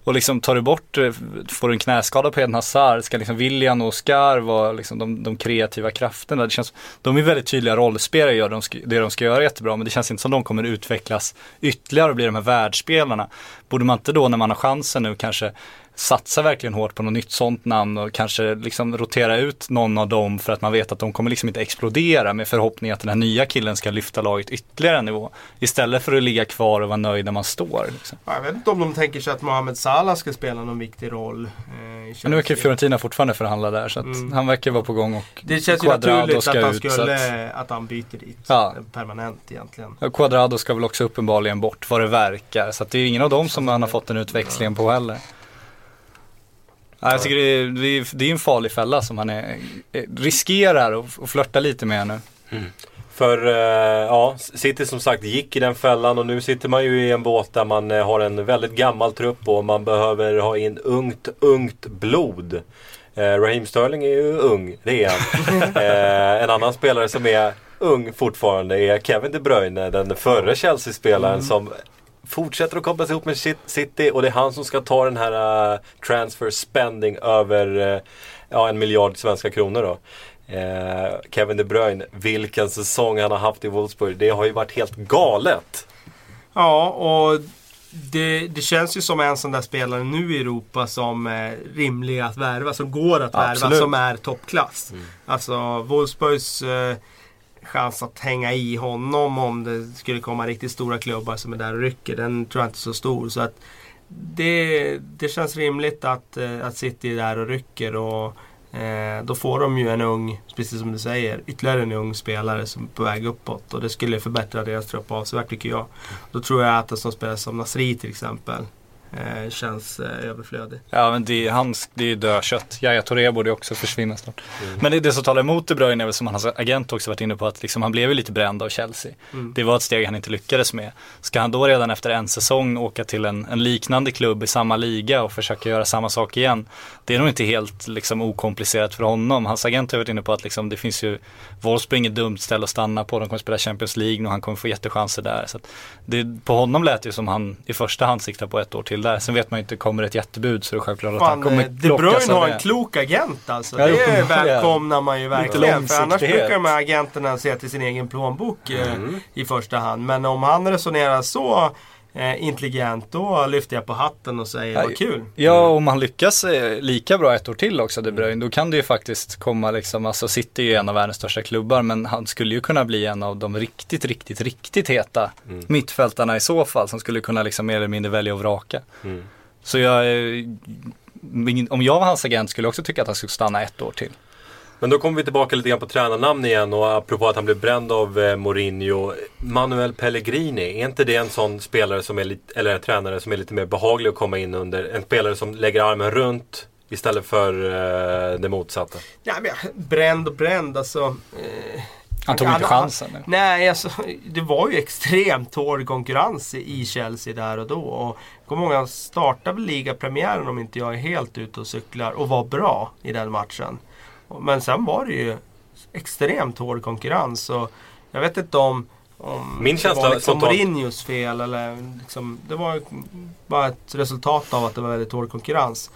Och liksom tar du bort, eh, får du en knäskada på Eden Hazard, ska liksom William och Oscar vara liksom de, de kreativa krafterna. Det känns, de är väldigt tydliga rollspelare, gör de, ska- det de ska göra jättebra, men det känns inte som de kommer utvecklas ytterligare och bli de här världsspelarna. Borde man inte då när man har chansen nu kanske satsa verkligen hårt på något nytt sånt namn och kanske liksom rotera ut någon av dem för att man vet att de kommer liksom inte explodera med förhoppning att den här nya killen ska lyfta laget ytterligare en nivå. Istället för att ligga kvar och vara nöjd när man står. Liksom. Ja, Jag vet inte om de tänker sig att Mohamed Salah ska spela någon viktig roll. Eh, nu verkar Chelsea. Fiorentina fortfarande förhandla där så att Mm. han verkar vara på gång och Det känns ju naturligt ska att han, ut, skulle, att... han byter dit. Ja. Permanent egentligen. Ja, Quadrado ska väl också uppenbarligen bort vad det verkar. Så att det är ingen av dem som han har fått en utväxling på heller. Ja, jag tycker det är, det är, en farlig fälla som han är, eh, riskerar att flörta lite med nu. För eh, ja, City som sagt gick i den fällan och nu sitter man ju i en båt där man eh, har en väldigt gammal trupp och man behöver ha in ungt, ungt blod. Raheem Sterling är ju ung, det är han. en annan spelare som är ung fortfarande är Kevin De Bruyne, den förre Chelsea-spelaren som fortsätter att kopplas ihop med Cit- City och det är han som ska ta den här uh, transfer spending över eh, ja, en miljard svenska kronor då. Eh, Kevin De Bruyne, vilken säsong han har haft i Wolfsburg. Det har ju varit helt galet. Ja, och det, det känns ju som en sån där spelare nu i Europa som är rimlig att värva, som går att värva, Absolut. som är toppklass. Alltså Wolfsburgs eh, chans att hänga i honom om det skulle komma riktigt stora klubbar som är där och rycker, den tror jag inte är så stor. Så att det, det känns rimligt att, eh, att City är där och rycker. Och, Eh, då får de ju en ung, precis som du säger, ytterligare en ung spelare som är på väg uppåt. Och det skulle förbättra deras trupp avsevärt tycker jag. Då tror jag att en sån spelare som Nasri till exempel eh, känns eh, överflödig. Ja men det är, hans, det är dödkött. Yahya Touré borde också försvinna snart. Men det, det som talar emot De Bruyne är väl som hans agent också varit inne på att liksom, han blev ju lite bränd av Chelsea. Mm. Det var ett steg han inte lyckades med. Ska han då redan efter en säsong åka till en, en liknande klubb i samma liga och försöka göra samma sak igen. Det är nog inte helt liksom, okomplicerat för honom. Hans agent har varit inne på att liksom, det finns ju Wolfsburg inget dumt ställe att stanna på. De kommer spela Champions League och han kommer få jättechanser där. Så det, på honom lät det som han i första hand siktar på ett år till där. Sen vet man ju inte, kommer ett jättebud så är det självklart att han kommer De Bruyne har en klok agent alltså. Ja, det välkomnar man ju verkligen. För annars brukar de här agenterna se till sin egen plånbok eh, i första hand. Men om han resonerar så eh, intelligent, då lyfter jag på hatten och säger vad kul. Ja, om han lyckas eh, lika bra ett år till också, De Bruyne, då kan det ju faktiskt komma liksom, alltså City är ju en av världens största klubbar, men han skulle ju kunna bli en av de riktigt, riktigt, riktigt heta mittfältarna i så fall, som skulle kunna liksom mer eller mindre välja och vraka. Mm. Så jag, eh, om jag var hans agent skulle jag också tycka att han skulle stanna ett år till. Men då kommer vi tillbaka lite grann på tränarnamn igen och apropå att han blev bränd av eh, Mourinho. Manuel Pellegrini, är inte det en sån spelare som är lite, eller en tränare som är lite mer behaglig att komma in under? En spelare som lägger armen runt istället för eh, det motsatta. Ja, men, bränd och bränd alltså. Eh, Han tog han- inte chansen. nu. Nej, alltså, det var ju extremt hård konkurrens i Chelsea där och då. Och kommer ihåg han startade väl ligapremiären om inte jag är helt ute och cyklar och var bra i den matchen. Men sen var det ju extremt hård konkurrens. Och jag vet inte om, om Min det var liksom Mourinhos fel eller liksom, Det var bara ett resultat av att det var väldigt hård konkurrens.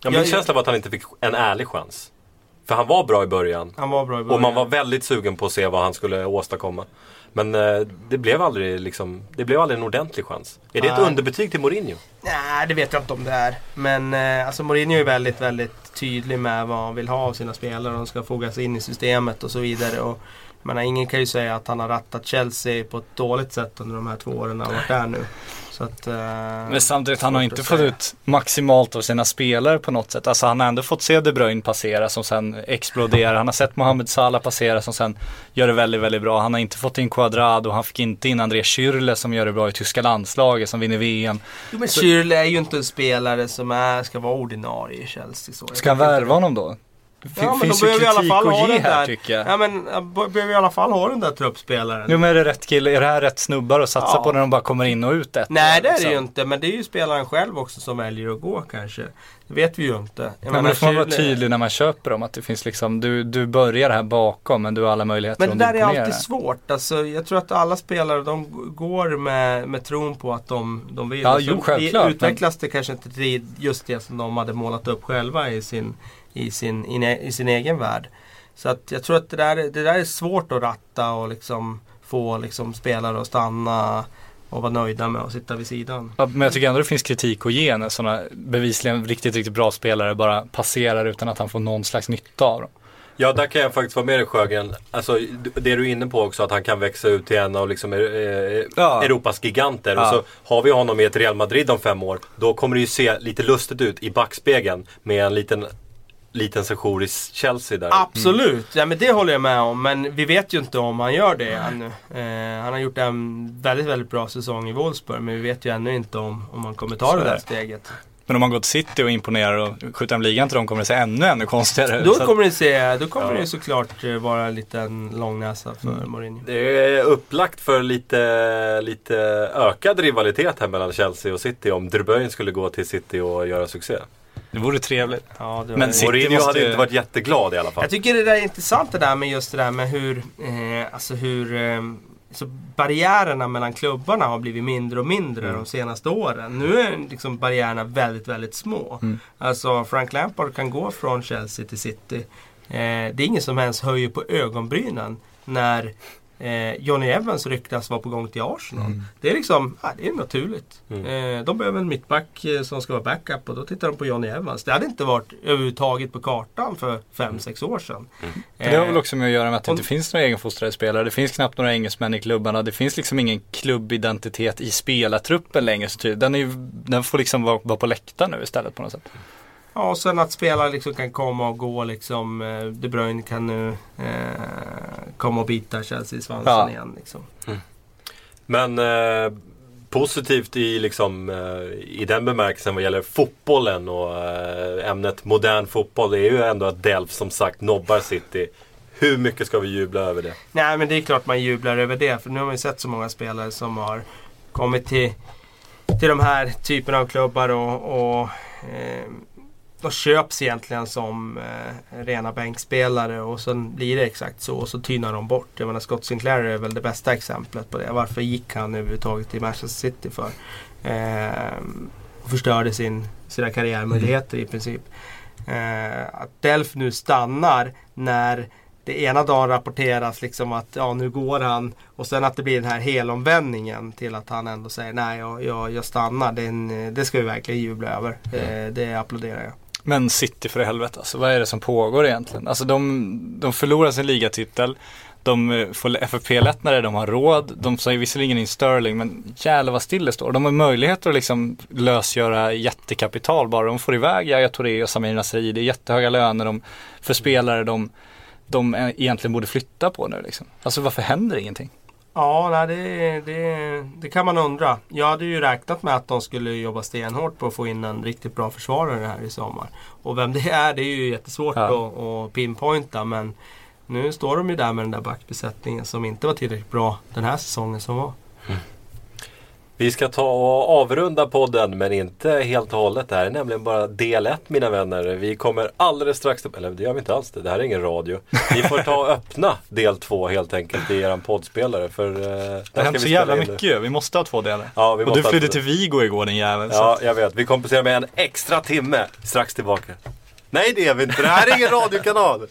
Ja, min Jag- känsla var att han inte fick en ärlig chans. För han var bra i början. Han var bra i början. Och man var väldigt sugen på att se vad han skulle åstadkomma. Men eh, det blev aldrig liksom, det blev aldrig en ordentlig chans. Är det ett Nej. underbetyg till Mourinho? Nej, det vet jag inte om det är. Men eh, alltså Mourinho är väldigt, väldigt tydlig med vad han vill ha av sina spelare. De ska fogas in i systemet och så vidare. Och, menar, ingen kan ju säga att han har rattat Chelsea på ett dåligt sätt under de här två åren han har varit där nu. Att, eh, Men samtidigt, han har inte fått ut maximalt av sina spelare på något sätt. Alltså han har ändå fått se De Bruyne passera som sen exploderar. Han har sett Mohamed Salah passera som sen gör det väldigt, väldigt bra. Han har inte fått in Quadrado, han fick inte in André Schürrle som gör det bra i tyska landslaget, som vinner VM. Jo, men Schürrle är ju inte en spelare som är, ska vara ordinarie i Chelsea. Så. Ska han värva honom då? Det Ja, men finns då ju behöver vi i alla fall ha att ge den här där. tycker jag. Ja men behöver i alla fall ha den där truppspelaren. Jo men är det rätt kille, är det här rätt snubbar att satsa Ja. på när de bara kommer in och ut ett Nej det är det liksom? ju inte, men det är ju spelaren själv också som väljer att gå kanske. Det vet vi ju inte. Jag men då får man vara tydlig när man köper dem. Att det finns liksom, du, du börjar här bakom men du har alla möjligheter Men det där är alltid svårt. Alltså, jag tror att alla spelare de går med, med tron på att de, de vill. Ja, jo, självklart, Utvecklas det kanske inte till just det som de hade målat upp själva i sin, i sin, i, i sin egen värld. Så att jag tror att det där, det där är svårt att ratta och liksom få liksom spelare att stanna och vara nöjda med att sitta vid sidan. Ja, men jag tycker ändå det finns kritik att ge när sådana bevisligen riktigt, riktigt bra spelare bara passerar utan att han får någon slags nytta av dem. Ja, där kan jag faktiskt vara med dig Sjögren. Alltså, det du är inne på också, att han kan växa ut till en av liksom, eh, Ja. Europas giganter. Ja. Och så har vi honom i ett Real Madrid om fem år. Då kommer det ju se lite lustigt ut i backspegeln med en liten, liten sejour i Chelsea där. Absolut, ja, men det håller jag med om. Men vi vet ju inte om han gör det ännu. Eh, han har gjort en väldigt, väldigt bra säsong i Wolfsburg. Men vi vet ju ännu inte om, om han kommer ta Så det är där steget. Men om man går till City och imponerar och skjuter hem ligan till dem kommer det se ännu, ännu konstigare ut. Då kommer det, se, då kommer Ja. det såklart eh, vara en liten långnäsa för Mm. Mourinho. Det är upplagt för lite, lite ökad rivalitet här mellan Chelsea och City om De Bruyne skulle gå till City och göra succé. Det vore trevligt. Ja, det Men Mourinho måste- hade inte varit jätteglad i alla fall. Jag tycker det där är intressant det där med just det där med hur, eh, alltså hur eh, så barriärerna mellan klubbarna har blivit mindre och mindre de senaste åren. Nu är liksom barriärerna väldigt, väldigt små. Alltså Frank Lampard kan gå från Chelsea till City. Eh, det är ingen som ens höjer på ögonbrynen när eh, Johnny Evans ryktas vara på gång till Arsenal. Det är liksom, ja, det är naturligt. Eh, de behöver en mittback eh, som ska vara backup och då tittar de på Johnny Evans. Det hade inte varit överhuvudtaget på kartan för 5-6 år sedan. Det har väl Eh, också med att göra med att det inte finns några egenfostrade spelare. Det finns knappt några engelsmän i klubbarna. Det finns liksom ingen klubbidentitet i spelartruppen längre. Den, är den får liksom vara, vara på läktaren nu istället på något sätt. Ja, och sen att spelare liksom kan komma och gå liksom. eh, De Bruyne kan nu eh, komma och bita Chelsea i svansen Ja. igen. Liksom. Men eh, positivt i, liksom, eh, i den bemärkelsen vad gäller fotbollen och eh, ämnet modern fotboll det är ju ändå att Delf som sagt nobbar City. Hur mycket ska vi jubla över det? Nej men det är klart man jublar över det. För nu har man ju sett så många spelare som har kommit till, till de här typerna av klubbar och, och eh, de köps egentligen som eh, rena bänkspelare och sen blir det exakt så och så tynar de bort. Jag menar Scott Sinclair är väl det bästa exemplet på det. Varför gick han överhuvudtaget till Manchester City för? Eh, och förstörde sin, sina karriärmöjligheter i princip. Eh, att Delf nu stannar när det ena dagen rapporteras liksom att ja nu går han och sen att det blir den här helomvändningen till att han ändå säger nej jag, jag, jag stannar. Den, det ska vi verkligen jubla över. Eh, det applåderar jag. Men City för i helvete alltså, vad är det som pågår egentligen? Alltså de, de förlorar sin ligatitel. De eh, får FFP-lättnader, de har råd. De säger visserligen in Sterling, men jävlar vad still det står. De har möjligheter att liksom lösgöra jättekapital bara. De får iväg Yahya Touré och Samir Nasri. Det är jättehöga löner de, för spelare de, de eh, egentligen borde flytta på nu liksom. Alltså varför händer ingenting? Ja, det, det, det kan man undra. Jag hade ju räknat med att de skulle jobba stenhårt på att få in en riktigt bra försvarare här i sommar. Och vem det är, det är ju jättesvårt Ja. att, att pinpointa. Men nu står de ju där med den där backbesättningen som inte var tillräckligt bra den här säsongen som var. Vi ska ta och avrunda podden men inte helt och hållet. Det här är nämligen bara del 1 mina vänner. Vi kommer alldeles strax, eller det gör vi inte alls det, det här är ingen radio. Ni får ta och öppna del 2 helt enkelt i eran poddspelare. För, eh, Det har hänt så jävla mycket ju. Vi måste ha två delar. Ja, vi och du flydde ha- till Vigo igår din jävel. Ja, jag vet. Vi kompenserar med en extra timme. Strax tillbaka. Nej, det är vi inte. Det här är ingen radiokanal.